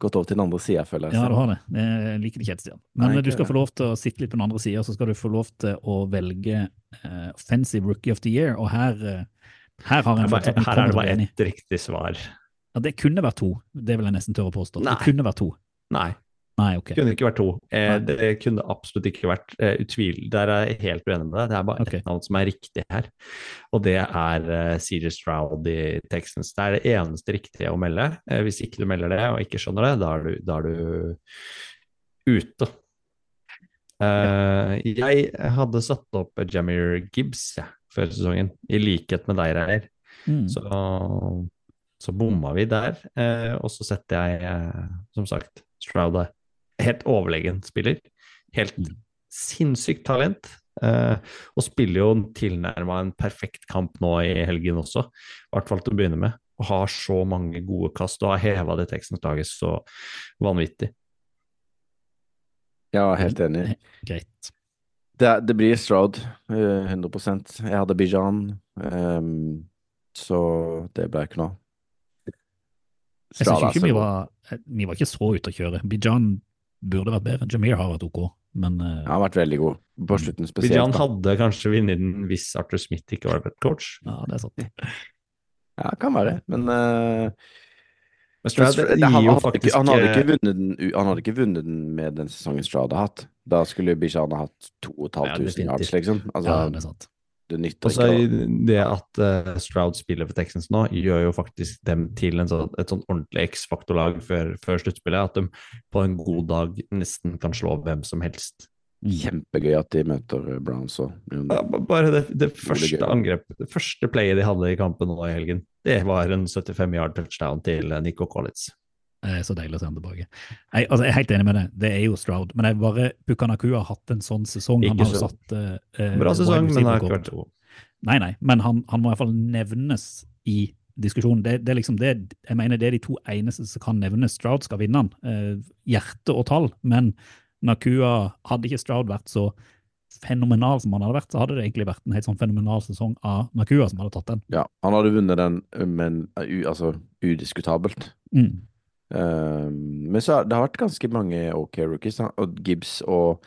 gått over til den andre sida, føler jeg. Ja, du har det. Jeg liker det ikke helt, Stian. Men Nei, du skal det. få lov til å sitte litt på den andre sida, så skal du få lov til å velge uh, Offensive Rookie of the Year, og her, uh, her har Her en fortsatt er det bare ett riktig svar. Ja, det kunne vært to, det vil jeg nesten tørre å påstå. Nei. Det kunne vært to. Nei, Nei, ok. kunne ikke vært to. Eh, det kunne absolutt ikke vært eh, utvil. Der er jeg helt uenig med deg. Det er bare okay. ett navn som er riktig her, og det er eh, CJ Stroud i Texans. Det er det eneste riktige å melde. Eh, hvis ikke du melder det og ikke skjønner det, da er du, da er du ute. Eh, jeg hadde satt opp Jamir Gibbs ja, før sesongen, i likhet med deg, Reier. Mm. Så, så bomma vi der. Eh, og så setter jeg, eh, som sagt, Stroud er helt overlegen spiller. Helt Mm. sinnssykt talent. Eh, og spiller jo tilnærma en perfekt kamp nå i helgen også, i hvert fall til å begynne med. Og har så mange gode kast og har heva det Texans-laget så vanvittig. Ja, helt enig. Greit. Det, det blir Stroud, eh, 100 Jeg hadde Bijan, um, så det ble ikke noe. Jeg er ikke vi var, eh, vi var ikke så ute å kjøre. Bijan burde vært bedre. Jamir har vært ok, men uh, Han har vært veldig god, på slutten spesielt. Bijan hadde kanskje vunnet den hvis Arthur Smith ikke var coach. ja, det er sant. Ja, kan være, men eh, Men Stroud Men gir han, jo hadde faktisk ikke, han, hadde ikke vunnet den, han hadde ikke vunnet den med den sesongen Strada har hatt. Da skulle Bijan ha hatt 2500 Ja, yards, liksom. Altså, Ja, det er sant. Det nytter også ikke. det at uh, Stroud spiller for Texans nå, gjør jo faktisk dem til en sånn, et sånn ordentlig X-faktorlag før, før sluttspillet. At de på en god dag nesten kan slå hvem som helst. Kjempegøy at de møter eh, Browns òg. Ja, Bare det, det første angrep, det første playet de hadde i kampen nå i helgen, det var en 75 yard touchdown til eh, Nico Collins. Er så deilig å se ham tilbake. Jeg, altså, jeg er helt enig med deg, det er jo Stroud. Men er bare Pukanaku har hatt en sånn sesong. Han Ikke har jo satt eh, eh, Bra sesong, men har ikke vært god. Nei, nei, men han, han må fall nevnes i diskusjonen. Det, det er liksom det, jeg mener det er de to eneste som kan nevnes. Stroud skal vinne han. Eh, hjerte og tall. Men Nakua Hadde ikke Stroud vært så fenomenal som han hadde vært, så hadde det egentlig vært en helt sånn fenomenal sesong av Nakua som hadde tatt den. Ja, han hadde vunnet den, men altså udiskutabelt. Mm. Eh, men så det har vært ganske mange OK rookies. Og Gibbs og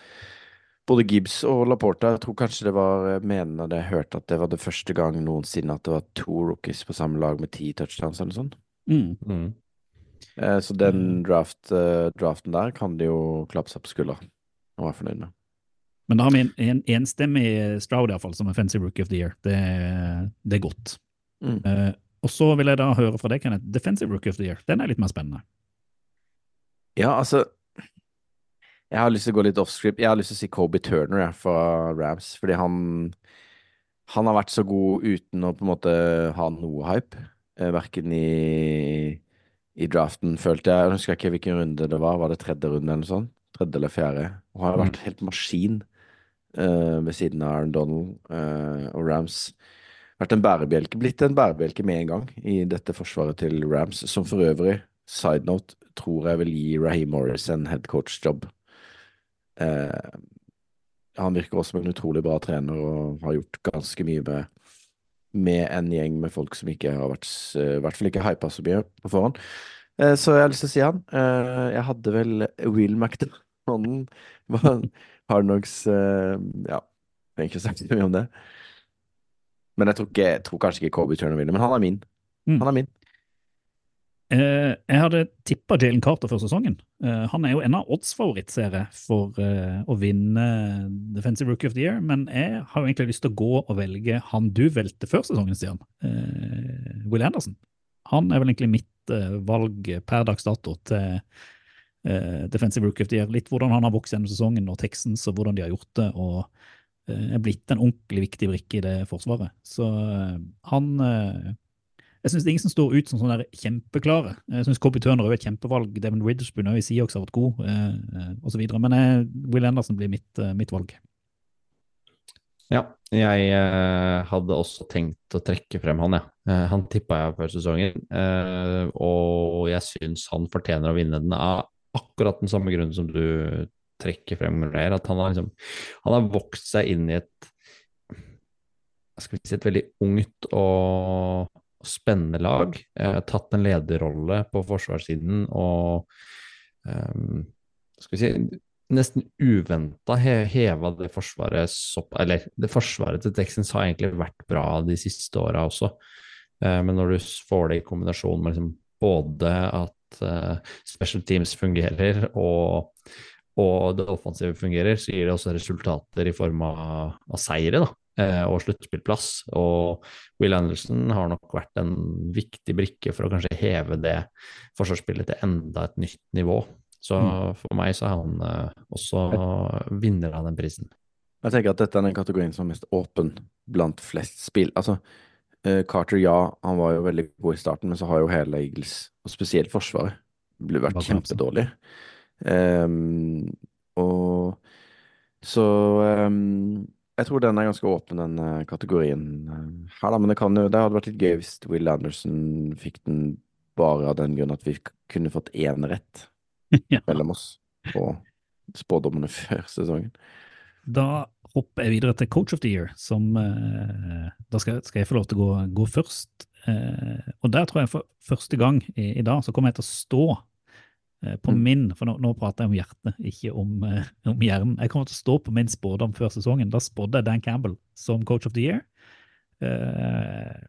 Både Gibbs og Laporta. Jeg tror kanskje det var menende mener det jeg hørte at det var det første gang noensinne at det var to rookies på samme lag med ti touchdowns eller noe sånt. Mm. Mm. Eh, så den draft, eh, draften der kan de jo klappe seg på skuldra og være fornøyd med. Men da har vi en, en enstemmig Stroud iallfall som offensive rookie of the year. Det, det er godt. Mm. Eh, og så vil jeg da høre fra deg, Kenneth, defensive rookie of the year. Den er litt mer spennende. Ja, altså Jeg har lyst til å gå litt off-script. Jeg har lyst til å si Kobe Turner jeg, fra Rams, fordi han Han har vært så god uten å på en måte ha noe hype. Eh, verken i, i draften, følte jeg. Jeg husker ikke hvilken runde det var. Var det tredje runde eller noe sånt? Tredje eller fjerde? Og har vært helt maskin uh, ved siden av Aaron Donald uh, og Rams. Vært en bærebjelke. Blitt en bærebjelke med en gang i dette forsvaret til Rams, som for øvrig, side note, tror jeg vil gi Raheem Morris en headcoach-jobb. Eh, han virker også som en utrolig bra trener og har gjort ganske mye med, med en gjeng med folk som ikke har vært I hvert fall ikke hypa så mye på forhånd. Eh, så jeg har lyst til å si han. Eh, jeg hadde vel Will McDonald Hardnogs eh, Ja, jeg har ikke sagt så mye om det. Men jeg tror, ikke, jeg tror kanskje ikke Kobe Turner vinner, men han er min. Mm. Han er min. Uh, jeg hadde tippa Jalen Carter før sesongen. Uh, han er jo en av odds-favoritt, for uh, å vinne Defensive Rookie of the Year, men jeg har jo egentlig lyst til å gå og velge han du valgte før sesongen, Stian. Will Anderson. Han er vel egentlig mitt valg per dags dato til Defensive Rookie of the Year. Litt hvordan han har vokst gjennom sesongen, og Texans, og hvordan de har gjort det, og er blitt en ordentlig viktig brikke i det forsvaret. Så eh, han eh, jeg syns ingen som står ut som sånne der kjempeklare. Jeg syns Cobby Turner er et kjempevalg. Devin Witherspoon har også Seahawks vært god, eh, eh, osv. Men eh, Will Anderson blir mitt, eh, mitt valg. Ja, jeg eh, hadde også tenkt å trekke frem han, ja. Eh, han tippa jeg før sesongen, eh, og jeg syns han fortjener å vinne den av akkurat den samme grunnen som du trekker frem, Greer, at han har liksom Han har vokst seg inn i et skal vi si, et veldig ungt og spennende lag. Eh, tatt en lederrolle på forsvarssiden og eh, skal vi si, nesten uventa he heva det forsvaret sopp... Eller det forsvaret til Texans har egentlig vært bra de siste åra også. Eh, men når du får det i kombinasjon med liksom både at eh, special teams fungerer og, og det offensive fungerer, så gir det også resultater i form av, av seire, da eh, og sluttspillplass. Og Will Anderson har nok vært en viktig brikke for å kanskje heve det forsvarsspillet til enda et nytt nivå. Så for meg så er han eh, også vinner av den prisen. Jeg tenker at dette er den kategorien som er mest åpen blant flest spill. Altså, eh, Carter, ja, han var jo veldig god i starten, men så har jo hele Eagles, og spesielt Forsvaret, vært kjempedårlig. knapse. Ehm, og så um, jeg tror den er ganske åpen, den eh, kategorien eh, her, da. Men det kan Det hadde vært litt gøy hvis Will Anderson fikk den bare av den grunn at vi kunne fått én rett ja. mellom oss på spådommene før sesongen. Da hopper jeg videre til Coach of the Year, som uh, Da skal, skal jeg få lov til å gå, gå først. Og der tror jeg for første gang i, i dag så kommer jeg til å stå på Mm. min For nå, nå prater jeg om hjertet, ikke om, eh, om hjernen. Jeg kommer til å stå på min spådom før sesongen. Da spådde jeg Dan Campbell som Coach of the Year. Eh,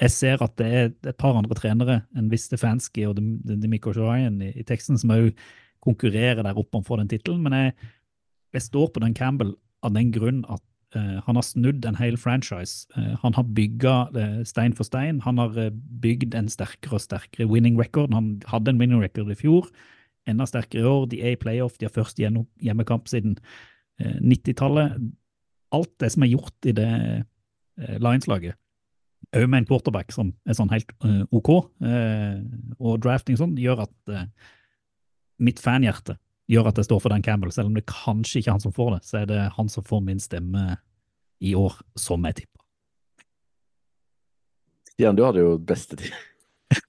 jeg ser at det er et par andre trenere enn viss Stefanski og Demico Ryan i, i teksten som òg konkurrerer der oppe om å få den tittelen, men jeg, jeg står på Dan Campbell av den grunn at eh, han har snudd en hel franchise. Eh, han har bygga eh, stein for stein. Han har eh, bygd en sterkere og sterkere winning record. Han hadde en winning record i fjor, enda sterkere i år. De er i playoff, de har første hjemmekamp siden eh, 90-tallet. Alt det som er gjort i det eh, Lions-laget, òg med en quarterback som er sånn helt eh, OK, eh, og drafting sånn, gjør at eh, mitt fanhjerte gjør at jeg står for Dan Campbell. Selv om det kanskje ikke er han som får det, så er det han som får min stemme i år, som jeg tipper. Stian, du hadde jo beste tid.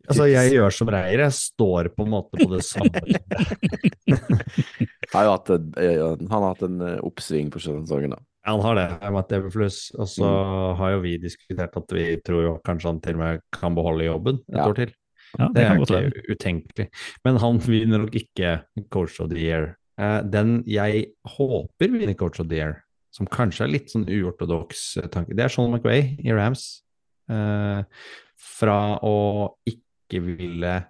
Altså, jeg gjør som Reier, jeg står på en måte på det samme. han, Har en, eh, han har hatt en eh, oppsving på sesongen, da. Han har det, Matt Everfluss. Og så Mm. har jo vi diskutert at vi tror jo kanskje han til og med kan beholde jobben et Ja. år til. Ja, Det det er ikke være. utenkelig. Men han vinner nok ikke Coach of the Year. Eh, Den jeg håper vinner Coach of the Year, som kanskje er litt sånn uortodoks eh, tanke, det er Sean McVay i Rams. Eh, Fra å ikke ville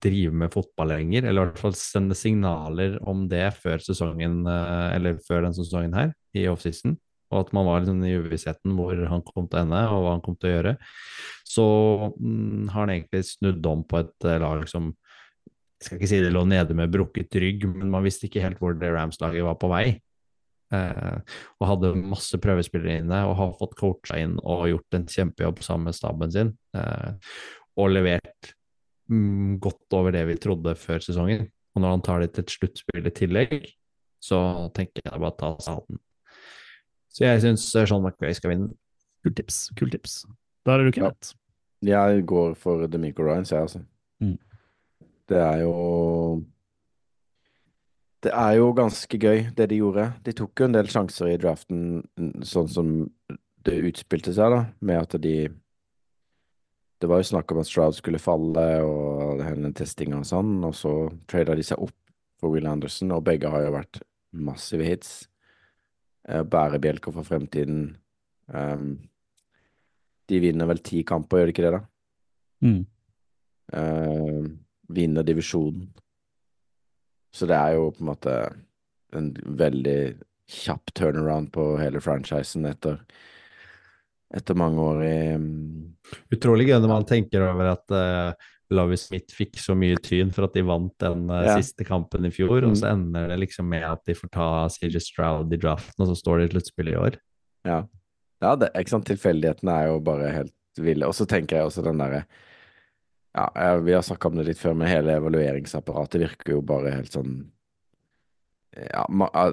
drive med fotball lenger, eller i hvert fall sende signaler om det før sesongen, eller før den sesongen her, i offseason, og at man var liksom i uvissheten hvor han kom til å ende, og hva han kom til å gjøre, så mm, har han egentlig snudd om på et eh, lag som jeg skal ikke si det lå nede med brukket rygg, men man visste ikke helt hvor det Rams-laget var på vei. Eh, og hadde masse prøvespillere inne og har fått coacha inn og gjort en kjempejobb sammen med staben sin. Eh, og levert mm, godt over det vi trodde før sesongen. Og når han tar det til et sluttspill i tillegg, så tenker jeg bare ta salen. Så jeg syns Sean McVay skal vinne. Kult tips. Kult tips. Da er du ikke Kenneth. Jeg går for Demico Ryans, jeg, altså. Mm. Det er jo Det er jo ganske gøy, det de gjorde. De tok jo en del sjanser i draften, sånn som det utspilte seg, da, med at de Det var jo snakk om at Stroud skulle falle, og hele testinga og sånn, og så trada de seg opp for Will Anderson, og begge har jo vært massive hits. Eh, Bærebjelker for fremtiden. Um, de vinner vel ti kamper, gjør de ikke det, da? Mm. Uh, vinner divisjonen. Så det er jo på en måte en veldig kjapp turnaround på hele franchisen etter, etter mange år i um, Utrolig gøy når man tenker over at uh, Lovie Smith fikk så mye tyn for at de vant den uh, Ja. siste kampen i fjor, og Mm. så ender det liksom med at de får ta CJ Stroud i draften, og så står de i sluttspillet i år. Ja, ja det, ikke sant. Tilfeldighetene er jo bare helt ville. Og så tenker jeg også den derre Ja, vi har snakka om det litt før, men hele evalueringsapparatet virker jo bare helt sånn ja,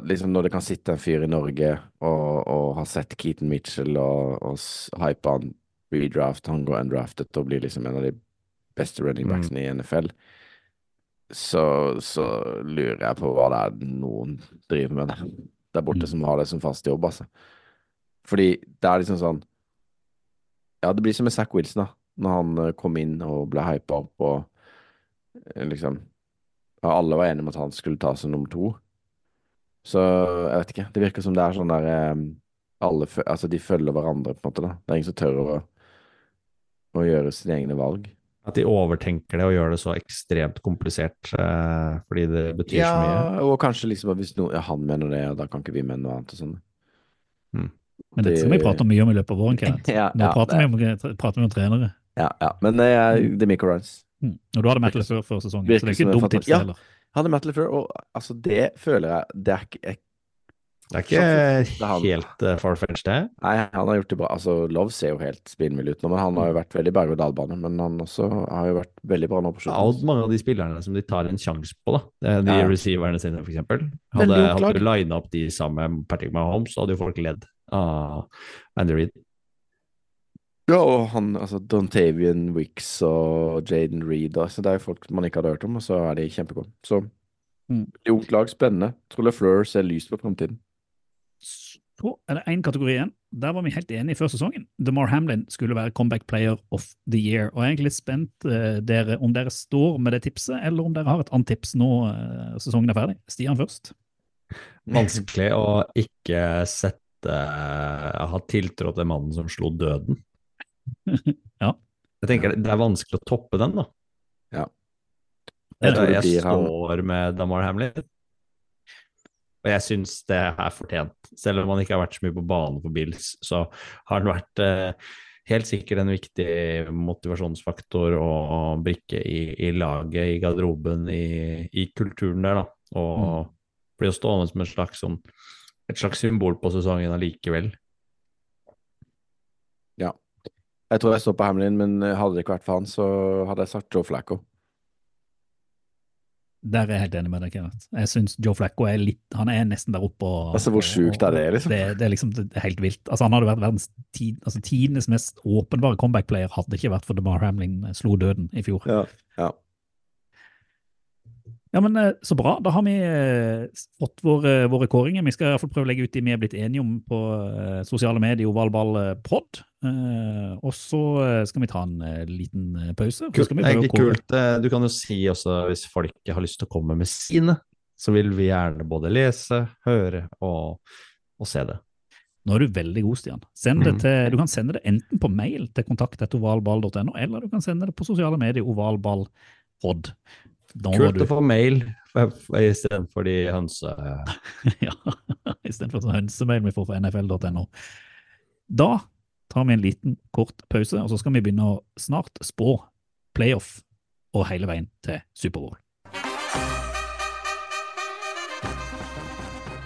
liksom Når det kan sitte en fyr i Norge og, og har sett Keaton Mitchell og, og hype han redraft, han går undrafted og blir liksom en av de beste running backsene i NFL, så, så lurer jeg på hva det er noen driver med der, der borte Mm. som har det som fast jobb, altså. Fordi det er liksom sånn Ja, det blir som med Zack Wilson, da. Når han eh, kom inn og ble hypa opp og eh, liksom Alle var enige om at han skulle ta som nummer to. Så jeg vet ikke. Det virker som det er sånn der eh, alle Altså, de følger hverandre, på en måte. da Det er ingen som tør å, å gjøre sine egne valg. At de overtenker det og gjør det så ekstremt komplisert eh, fordi det betyr så mye. Ja, og kanskje liksom hvis no, ja, han mener det, og da kan ikke vi mene noe annet og sånn. Men dette skal vi prate mye om i løpet av våren, Kenneth. Ja, Nå ja, prater, det- vi om, prater vi om trenere. Ja, ja. Men det er Demico Ryans. Mm. Og du hadde Metal før, før sesongen, så det er ikke et dumt tips, det heller. Han er metal før, og altså, det føler jeg Det er ikke Det er Det ikke helt uh, far-fetched, det. Nei, han har gjort det bra. Altså, Love ser jo helt spinnvill ut nå, men han har jo vært veldig berg-og-dal-bane. Men han også har jo vært veldig bra nå på Ja, og mange av de spillerne som de tar en sjanse på, da. De Ja. receiverne sine, eksempel. Hadde, hadde du lina opp de sammen med Patrick Mahomes, så hadde jo folk ledd av Andy Reid. Ja, og han, altså Dontavian Wicks og Jaden Reed altså, Det er jo folk man ikke hadde hørt om, og så er de kjempegode. Så Mm. ungt lag, spennende. Tror Fleur ser lyst på fremtiden. Så er det én kategori igjen. Der var vi helt enige før sesongen. DeMar Hamlin skulle være comeback player of the year. Og jeg er egentlig litt spent eh, dere, om dere står med det tipset, eller om dere har et annet tips nå eh, sesongen er ferdig. Stian først. Vanskelig å ikke sette Ha tiltro til mannen som slo døden. Ja. Jeg tenker Det er vanskelig å toppe den, da. Ja. Jeg, Jeg jeg står med Damar Hamlin. Og jeg syns det er fortjent. Selv om han ikke har vært så mye på banen for Bills, så har han vært eh, helt sikkert en viktig motivasjonsfaktor og, og brikke i, i laget, i garderoben, i, i kulturen der, da. Og blir jo stående som et slags, sånn, et slags symbol på sesongen allikevel. Ja. Jeg tror jeg står på Hamlin, men hadde det ikke vært for han, så hadde jeg sagt Joe Flacco. Der er jeg helt enig med deg, Kenneth. Jeg syns Joe Flacco er litt Han er nesten der oppe. Og, Altså, hvor sjukt er det, liksom? Det, det er liksom det er helt vilt. Altså, han hadde vært verdens tid, altså, tidenes mest åpenbare comeback-player hadde det ikke vært for DeMar Hamlin slo døden i fjor. Ja, ja. Ja, men eh, Så bra. Da har vi eh, fått våre, våre kåringer. Vi skal i hvert fall prøve å legge ut de vi er blitt enige om på eh, sosiale medier, ovalballpod. Eh, og så eh, skal vi ta en eh, liten eh, pause. Kult, egentlig kult. Eh, Du kan jo si også, hvis folk har lyst til å komme med sine, så vil vi gjerne både lese, høre og, og se det. Nå er du veldig god, Stian. Send det Mhm. til, du kan sende det enten på mail til kontakt.ovalball.no, eller du kan sende det på sosiale medier ovalballpod. Da Kult du, å få mail istedenfor de hønse... ja, istedenfor sånn hønsemail vi får fra nfl.no. Da tar vi en liten, kort pause, og så skal vi begynne å snart spå playoff og hele veien til Superbowl.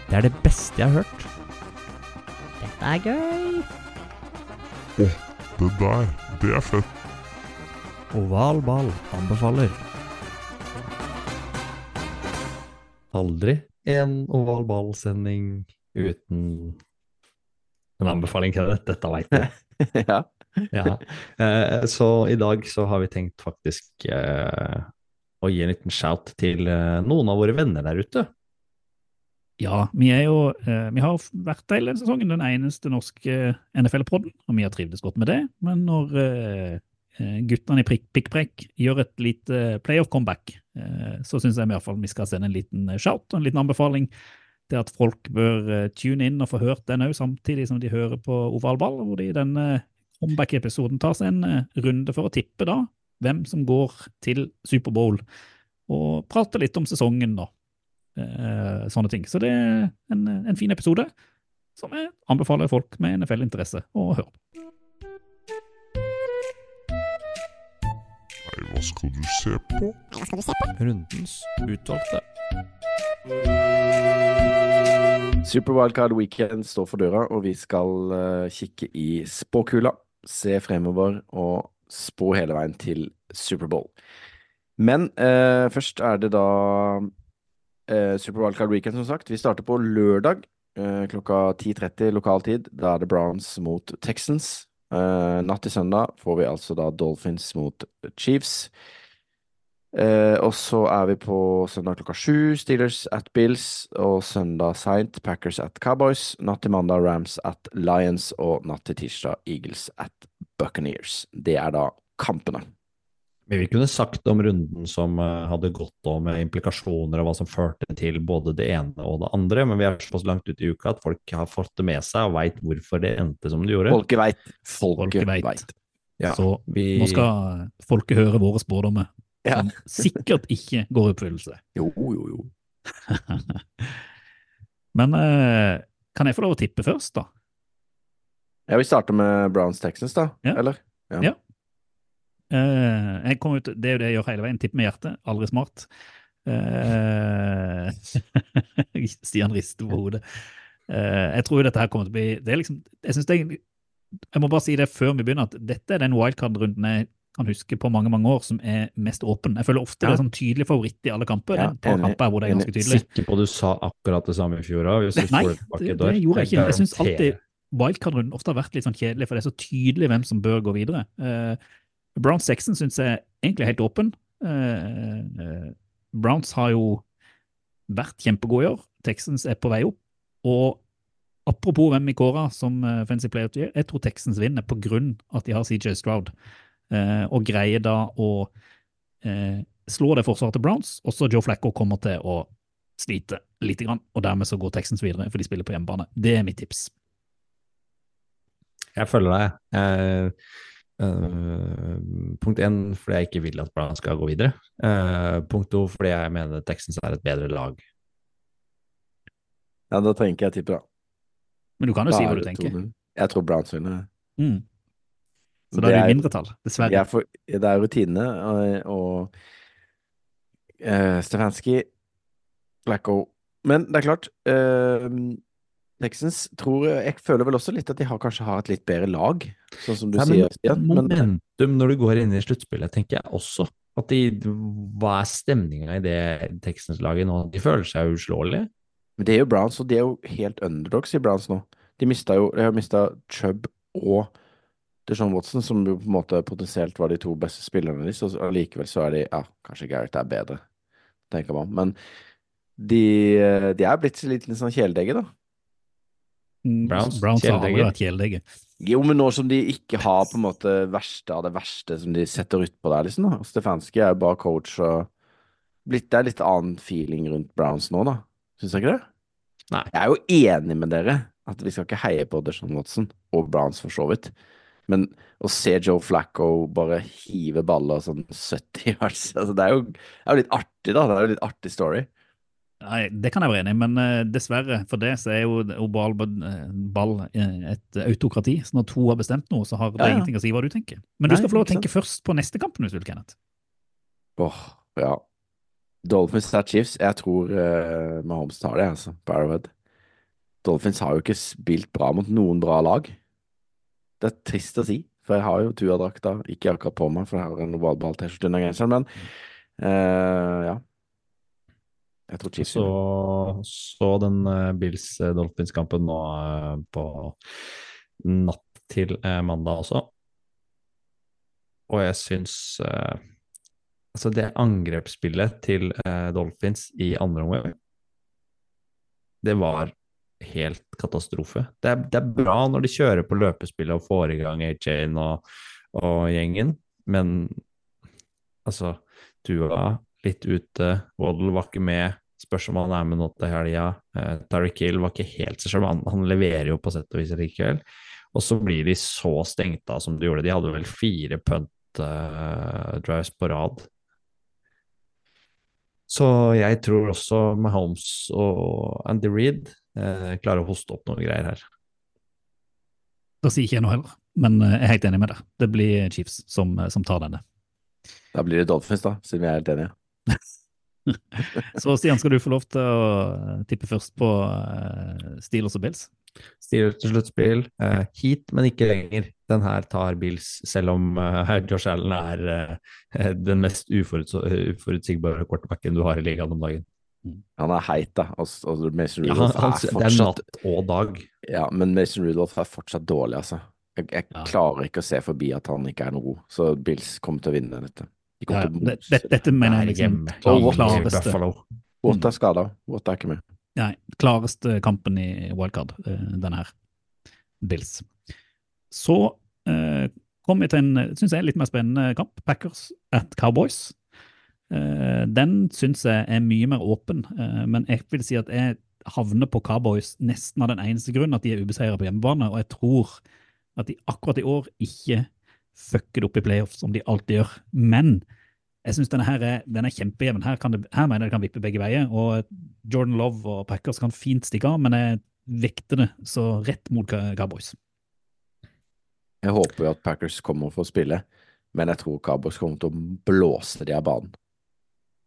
Det er det beste jeg har hørt. Dette er gøy. Det der, det er fett. Oval ball anbefaler. Aldri en oval ball-sending uten en anbefaling til dette, Dette veit jeg. ja. Ja. Eh, så i dag så har vi tenkt faktisk eh, å gi en liten shout til eh, noen av våre venner der ute. Ja, vi er jo eh, Vi har vært hele sesongen den eneste norske NFL-podden, og vi har trivdes godt med det. Men når eh, eh, guttene i pikkprekk gjør et lite playoff-comeback, eh, så syns jeg i hvert fall vi skal sende en liten eh, shout og en liten anbefaling til at folk bør eh, tune inn og få hørt den òg, samtidig som de hører på Oval ball, hvor de i denne comeback-episoden tar seg en eh, runde for å tippe da hvem som går til Superbowl, og prate litt om sesongen eh, sånne ting. Så det er en, en fin episode som jeg anbefaler folk med NFL-interesse å høre på. Nei, hva skal du se på? Rundens utvalgte. Super Wildcard Weekend står for døra, og vi skal uh, kikke i spåkula, se fremover og spå hele veien til Superbowl. Men uh, først er det da uh, Super Wildcard Weekend, som sagt. Vi starter på lørdag eh, klokka 10.30 lokal tid. Da er det Browns mot Texans. Eh, natt til søndag får vi altså da Dolphins mot Chiefs. Uh, og så er vi på søndag klokka sju, Steelers at Bills, og søndag seint Packers at Cowboys, natt til mandag Rams at Lions, og natt til tirsdag Eagles at Buccaneers. Det er da kampene. Men vi kunne sagt om runden som eh, hadde gått om med implikasjoner og hva som førte til både det ene og det andre, men vi er såpass langt ute i uka at folk har fått det med seg og veit hvorfor det endte som det gjorde. Folket veit. Folket Folket veit. Ja, Så vi, nå skal folket høre våre spådommer, Ja. som sikkert ikke går i oppfyllelse. Jo, jo, jo. Men eh, kan jeg få lov å tippe først, da? Ja, vi starter med Browns Texans, da. Ja. Eller? Ja. Eh, jeg kom ut, det er jo det jeg gjør hele veien. Tipp med hjertet. Aldri smart. Eh, Stian rister på hodet. Eh, jeg tror jo dette her kommer til å bli det er liksom, Jeg synes det er, jeg må bare si det før vi begynner, at dette er den wildcard-runden jeg kan huske på mange mange år som er mest åpen. Jeg føler ofte Ja. det er sånn tydelig favoritt i alle kamper. Ja, det er kamper hvor det er ganske tydelig. sikker på at du sa akkurat det samme i fjor òg? Nei, det, det gjorde jeg ikke. Jeg syns alltid wildcard-runden ofte har vært litt sånn kjedelig, for det er så tydelig hvem som bør gå videre. Uh, Browns 6 syns jeg egentlig er helt åpen. Eh, eh, Browns har jo vært kjempegode i år. Texans er på vei opp. Og apropos hvem i kåra som uh, Fancy Player Year, jeg tror Texans vinner grunn at de har CJ Stroud, eh, og greier da å eh, slå det forsvaret til Browns. Også Joe Flacco kommer til å slite lite grann, og dermed så går Texans videre, for de spiller på hjemmebane. Det er mitt tips. Jeg følger deg. Eh, eh, punkt én fordi jeg ikke vil at Brown skal gå videre. Uh, punkt to fordi jeg mener Texans er et bedre lag. Ja, da tenker jeg tippe, da. Men du kan jo Da si hva du tenker. 2-0. Jeg tror Browns vinner. Mm. Så da er det mindretall, dessverre. Jeg får, det er rutine, og, og uh, Stefanski, Blacko Men det er klart eh, Texans tror Jeg føler vel også litt at de har, kanskje har et litt bedre lag, sånn som du Nei, sier. men Stian. Men, momentum når du går inn i sluttspillet, tenker jeg også. At de, hva er stemninga i det Texans-laget nå? De føler seg uslåelige. men det er jo Browns, og de er jo helt underdogs i Browns nå. De mista jo De har mista Chubb og Deshaun Watson, som jo på en måte potensielt var de to beste spillerne deres, og allikevel så er de Ja, kanskje Gareth er bedre. tenker man. Men de, de er blitt litt sånn kjæledegge, da. Mm, Browns, kjeldegger har aldri vært kjæledegge. Jo, men nå som de ikke har på en måte verste av det verste som de setter utpå der, liksom. da. Stefanski er jo bare coach og blitt, Det er litt annen feeling rundt Browns nå, da. Syns dere ikke det? Nei. Jeg er jo enig med dere at vi skal ikke heie på Deshaun Watson og Browns for så vidt. Men å se Joe Flacco bare hive baller sånn 70 yards altså Det er jo, det er jo litt artig, da. Det er jo litt artig story. Nei, Det kan jeg være enig i, men eh, dessverre for det så er jo oval eh, ball eh, et autokrati. Så når to har bestemt noe, så har det Ja, ja. ingenting å si hva du tenker. Men du Nei, skal få lov å tenke tenke først på neste kampen hvis du vil, Kenneth. Åh, ja. Dolphins er Chiefs. Jeg tror uh, Mahomes tar det, altså, på Arrowhead. Dolphins har jo ikke spilt bra mot noen bra lag. Det er trist å si, for jeg har jo Tua-drakta, ikke akkurat på meg, for jeg har en ovalball-T-skjorte under genseren, men uh, ja. Jeg tror Chiefs Så, så den eh, Bills-Dolphins-kampen nå eh, på natt til eh, mandag også. Og jeg syns eh, Altså, det angrepsspillet til eh, Dolphins i andre omgang, det var helt katastrofe. Det er, det er bra når de kjører på løpespillet og får i gang A-Chain og, og gjengen, men altså Tua litt ute, Waddle var ikke med, spørs om han er med nå til helga. Eh, Tariq Hill var ikke helt seg selv, han, han leverer jo på sett og vis likevel. Og så blir de så stengt av som de gjorde. De hadde vel fire punt eh, drives på rad. Så jeg tror også Mahomes og Andy Reed eh, klarer å hoste opp noen greier her. Da sier ikke jeg noe heller, men eh, jeg er helt enig med deg. Det blir Chiefs som, eh, som tar denne. Da blir det Dolphins, da, siden vi er helt enige. Så Stian, skal du få lov til å eh, tippe først på uh, Steelers og Bills? Steelers til sluttspill. Uh, heat, men ikke lenger. Den her tar Bills, selv om uh, Josh Allen er uh, den mest uforuts uforutsigbare quarterbacken du har i ligaen om dagen. Han er heit, da. Altså, altså Mason Ja, han, Rudolph han, er det er natt og dag. Ja, men Mason Rudolph er fortsatt dårlig, altså. Jeg, jeg Ja. klarer ikke å se forbi at han ikke er noe god, så Bills kommer til å vinne dette. De Ja, til å det, det, det. dette mener jeg liksom. Den klareste. Watt er skada. Watt er ikke med. nei, klareste kampen i wildcard, den denne her. Bills. Så eh, kom vi til en, synes jeg, litt mer spennende kamp. Packers at Cowboys. Eh, den syns jeg er mye mer åpen, eh, men jeg vil si at jeg havner på Cowboys nesten av den eneste grunn at de er ubeseira på hjemmebane, og jeg tror at de akkurat i år ikke fucker det opp i playoffs som de alltid gjør. Men jeg syns denne her er, den er kjempejevn. Her, kan det, her mener jeg det kan vippe begge veier. Og Jordan Love og Packers kan fint stikke av, men jeg vekter det så rett mot Cowboys. Jeg håper jo at Packers kommer for å spille, men jeg tror Cowboys kommer til å blåse de av banen.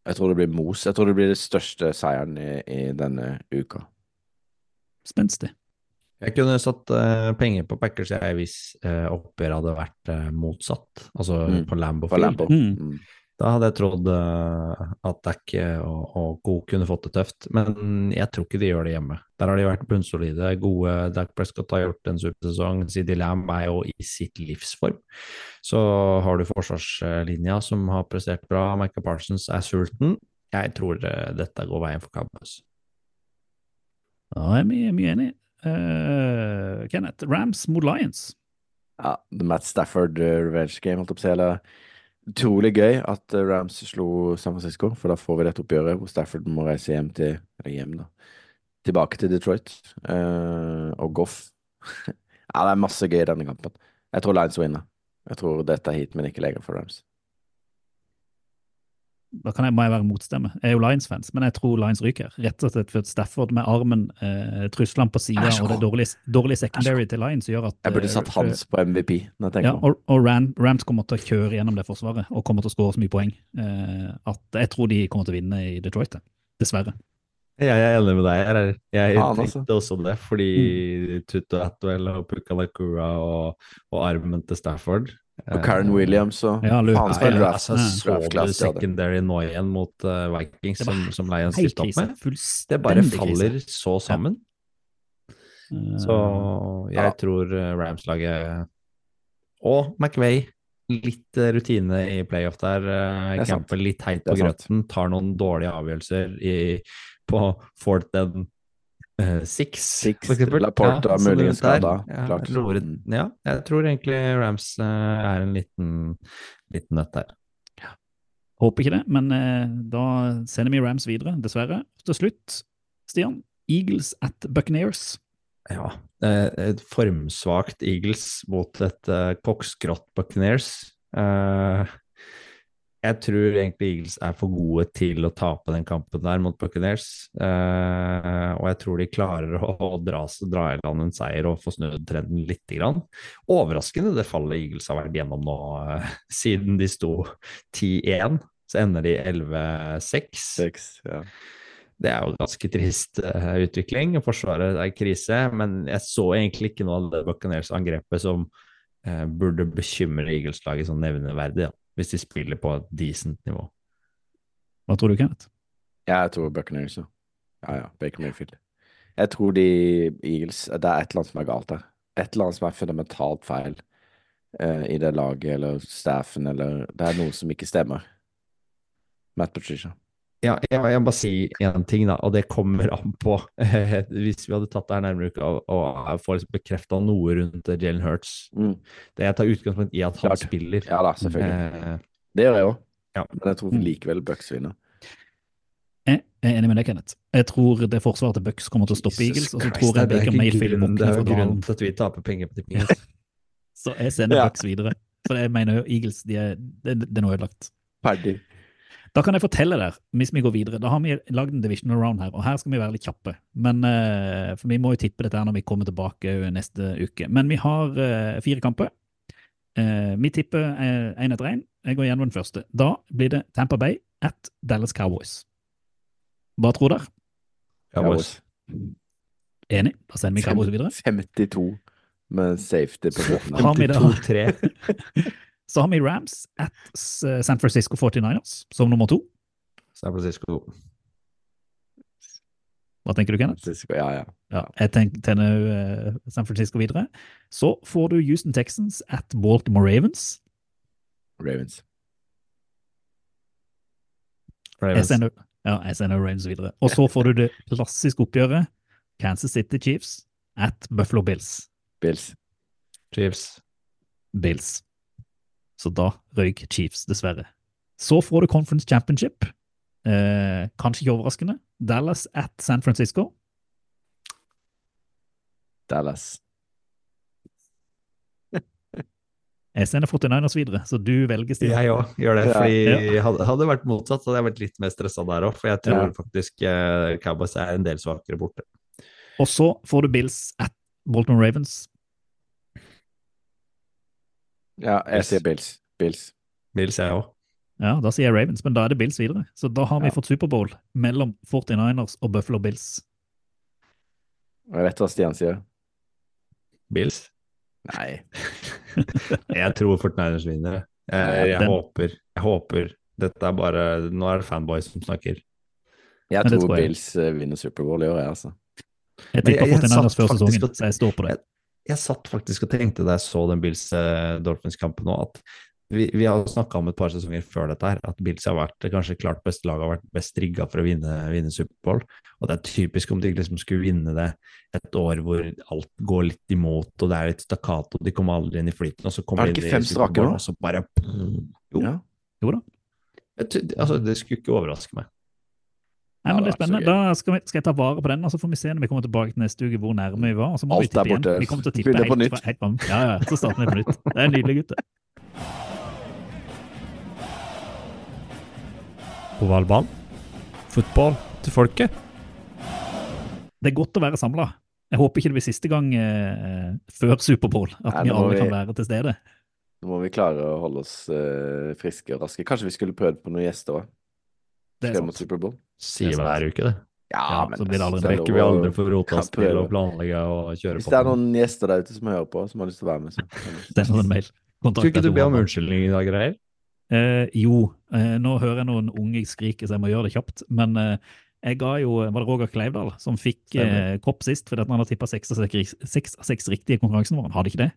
Jeg tror det blir mos. Jeg tror det blir det største seieren i, i denne uka. Spenstig. Jeg kunne satt uh, penger på Packers jeg, hvis uh, oppgjøret hadde vært uh, motsatt, altså Mm. på Lambo Field. Lambo. Mm. Mm. Da hadde jeg trodd at Dak og, og Co kunne fått det tøft, men jeg tror ikke de gjør det hjemme. Der har de vært bunnsolide, gode. Dak Prescott har gjort en supersesong. Sidi Lamb er jo i sitt livsform. Så har du forsvarslinja som har prestert bra. Micah Parsons er sulten. Jeg tror dette går veien for Cowboys. jeg er mye, mye enige. Eh, Kenneth, Rams mot Lions. Ja, Matt Stafford eh, revenge game, holdt jeg på å si. Eller utrolig gøy at eh, Rams slo San Francisco, for da får vi dette oppgjøret hvor Stafford må reise hjem til hjem, da. Tilbake til Detroit. uh, og Goff. ja, det er masse gøy i denne kampen. Jeg tror Lions vinner. Jeg tror dette er hit, men ikke lenger for Rams. Da kan jeg, må jeg være motstemme. Jeg er jo Lions-fans, men jeg tror Lions ryker. Rett og slett for Stafford med armen, eh, truslene på sida og det dårlige, dårlige secondary til Lions gjør at Jeg burde eh, satt hans på MVP, når jeg Ja, og, og Ram, Rams kommer til å kjøre gjennom det forsvaret og kommer til å skåre så mye poeng eh, at jeg tror de kommer til å vinne i Detroit. det. Dessverre. Jeg er enig med deg. Jeg, Jeg Ja, tenkte tenkte også det, fordi Tuto Atwell og Puka Lakura og, og armen til Stafford Og Karen eh, Williams og Ja, Luke. faen Ja, spiller ja, altså, så du secondary nå igjen mot uh, Vikings, som, som Lions stilte opp med? Det bare krise. faller så sammen. Ja. Så jeg Ja. tror eh, Rams-laget og McVay litt eh, rutine i playoff der. eh, er. Campbell litt heit på grøten, tar noen dårlige avgjørelser i, på fourth and eh, six. Six, for eksempel. Laporte er sånn muligens skada, Ja, ja, jeg tror egentlig Rams uh, er en liten, liten nøtt der. Håper ikke det, men uh, da sender vi Rams videre, dessverre. Til slutt, Stian, Eagles at Buccaneers. Ja, et formsvakt Eagles mot et uh, koksgrått Buccaneers. Eh, jeg tror egentlig Eagles er for gode til å tape den kampen der mot Buccaneers. Eh, og jeg tror de klarer å, å dra, dra i land en seier og få snudd trenden lite grann. Overraskende det fallet Eagles har vært gjennom nå, eh, siden de sto 10-1. Så ender de 11-6. Ja. Det er jo ganske trist eh, utvikling. Forsvaret er i krise, men jeg så egentlig ikke noe av det Buccaneers-angrepet som eh, burde bekymre Eagles-laget sånn nevneverdig, da, hvis de spiller på et decent nivå. Hva tror du, Kenneth? Jeg tror Buccaneers, ja. Ja, ja. Baker Mayfield. Jeg tror de Eagles Det er et eller annet som er galt der. Et eller annet som er fundamentalt feil uh, i det laget eller staffen eller Det er noe som ikke stemmer. Matt Patricia. Ja, jeg, jeg bare si én ting, da, og det kommer an på Hvis vi hadde tatt det her nærmere uka og, og får liksom bekrefta noe rundt Jalen Hurts Mm. Det jeg tar utgangspunkt i at han Klart. spiller. Ja da, selvfølgelig. Eh, Det gjør jeg òg. Ja. Men jeg tror likevel Bucks vinner. Jeg er enig med deg, Kenneth. Jeg tror det forsvaret til Bucks kommer til å stoppe Eagles, og så tror jeg er Baker Mayfield grunnen- Det er jo grunnen til at vi taper penger på tipping. altså. Så jeg sender Ja. Bucks videre. For jeg mener jo Eagles, de er, det, det er noe ødelagt. Ferdig. Da kan jeg fortelle der, hvis vi går videre, da har vi lagd en divisional round her, og her skal vi være litt kjappe. Men, eh, for vi må jo tippe dette her når vi kommer tilbake neste uke. Men vi har eh, fire kamper. Eh, vi tipper én etter én. Jeg går gjennom den første. Da blir det Tampa Bay at Dallas Cowboys. Hva tror dere? Cowboys. Enig? Da sender vi Cowboys videre. 52 med safety på slutten. Har vi det? 52-3. Så har vi Rams at San Francisco 49ers som nummer to. San Francisco. Hva tenker du, Kenneth? Ja, ja. Ja, jeg tenker tenner uh, San Francisco videre. Så får du Houston Texans at Baltimore Ravens. Ravens. Jeg Ravens. sender, ja, jeg sender Ravens videre. Og så får du det klassiske oppgjøret. Kansas City Chiefs at Buffalo Bills. Bills. Chiefs. Bills. Så da røyk Chiefs, dessverre. Så får du Conference Championship. Eh, kanskje ikke overraskende. Dallas at San Francisco. Dallas. Jeg sender 49ers videre, så du velger Stian. Jeg òg gjør det. Ja. fordi Hadde hadde det vært motsatt, så hadde jeg vært litt mer stressa der òg. For jeg tror Ja. faktisk eh, Cowboys er en del svakere borte. Og så får du Bills at Bolton Ravens. Ja, jeg sier Bills. Bills. Bills, jeg òg. Ja, da sier jeg Ravens, men da er det Bills videre. Så da har vi Ja. fått Superbowl mellom 49ers og Buffalo Bills. Jeg vet hva Stian sier. Bills. Nei. Jeg tror Fortniners vinner. Jeg, jeg, jeg, den- håper. Jeg håper. Dette er bare Nå er det fanboys som snakker. Jeg tror, tror jeg. Bills eh, vinner Superbowl i år, jeg, altså. Jeg jeg 49ers før sesongen, så jeg står på det. Jeg satt faktisk og tenkte da jeg så den Bills-Dolphins-kampen nå, at vi, vi har snakka om et par sesonger før dette her, at Bills har vært det kanskje klart beste laget, har vært best rigga for å vinne, vinne Superbowl. Og det er typisk om de liksom skulle vinne det et år hvor alt går litt imot, og det er litt stakkato, de kommer aldri inn i flyten, og så kommer Er de inn i Superbowl, og så bare Jo. Ja. Jo da. Jeg Altså, det skulle ikke overraske meg. Nei, men det er spennende. Da skal, vi, skal jeg ta vare på den, og så får vi se når vi kommer tilbake til neste uke hvor nærme vi var. og så må Alt er tippe igjen. Vi kommer til å tippe helt, på nytt. Helt, helt. Ja, ja, så starter vi på nytt. Det er nydelig, gutter. Ovalbanen. Fotball til folket. Det er godt å være samla. Jeg håper ikke det blir siste gang eh, før Superbowl at Nei, vi alle vi- kan være til stede. Nå må vi klare å holde oss eh, friske og raske. Kanskje vi skulle prøvd på noen gjester òg? Det er mot sant. Superbowl? Sier hver uke, det. Ja, så blir det aldri Det det er vi aldri får rota oss til å planlegge og kjøre på. Hvis det er noen gjester der ute som hører på, som har lyst til å være med, så Send oss en mail. Kontakt Skulle ikke du be om unnskyldning i dag, greier? Eh, jo, eh, nå hører jeg noen unge skrike, så jeg må gjøre det kjapt. Men eh, jeg ga jo Var det Roger Kleivdal som fikk eh, kopp sist fordi at han har tippa seks av seks riktige i konkurransen vår? Han hadde ikke det.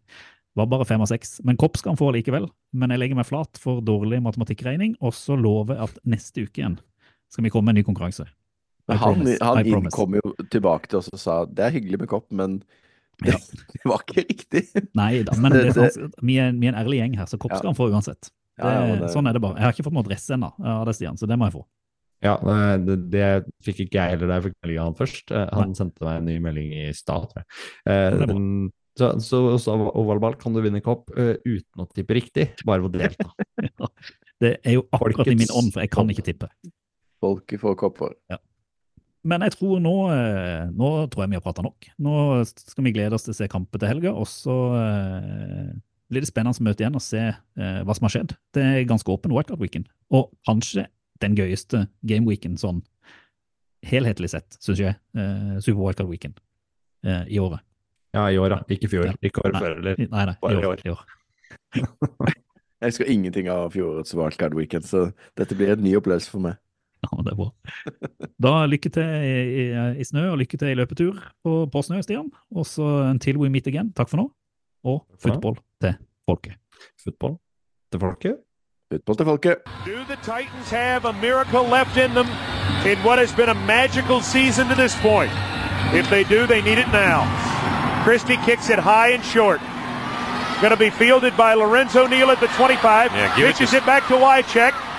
Var bare fem av seks. Men kopp skal han få likevel. Men jeg legger meg flat for dårlig matematikkregning, og så lover jeg at neste uke igjen skal vi komme med en ny konkurranse. Men I han, promise, han inn kom jo tilbake til oss og sa det er hyggelig med kopp, men det, Ja. det var ikke riktig. Nei da, men det, det, vi, er, vi er en ærlig gjeng her, så kopp Ja. skal han få uansett. Det, Ja, ja, det- Sånn er det bare. Jeg har ikke fått noe adresse ennå av det, Stian, så det må jeg få. Ja, det, det fikk ikke jeg heller da jeg fikk melding av han først. Han Han sendte meg en ny melding i stad, tror jeg. Eh, så, så, så ovalball kan du vinne kopp uh, uten å tippe riktig, bare ved å delta. Ja. Det er jo akkurat i min ånd, for jeg kan ikke tippe. Folket får kopper. Men jeg tror nå, eh, nå tror jeg vi har prata nok. Nå skal vi glede oss til å se kampen til helga, og så eh, blir det spennende å møte igjen og se eh, hva som har skjedd. Det er ganske åpen wildcard-weekend, og kanskje den gøyeste gameweeken sånn helhetlig sett, syns jeg. Eh, Super wildcard-weekend eh, i året. Ja, i år, da. Ikke i fjor. Ja. Ikke året før, eller? Nei, nei, Bare i i år. år. I år. Jeg husker ingenting av fjorårets wildcard weekend, så dette blir en ny opplevelse for meg. Ja, det er bra. Da lykke til i, i, i snø, og lykke til i løpetur på, på snø, Stian. Og så until we meet again. Takk for nå. Og Takk for nå. football til folket. Fotball til folket? Fotball til folket. Do the Titans have a miracle left in them in what has been a magical season to this point? If they do, they need it now. Christie kicks it high and short. Going to be fielded by Lorenzo Neal at the 25. Yeah, give it Pitches to- it, back to Wycheck.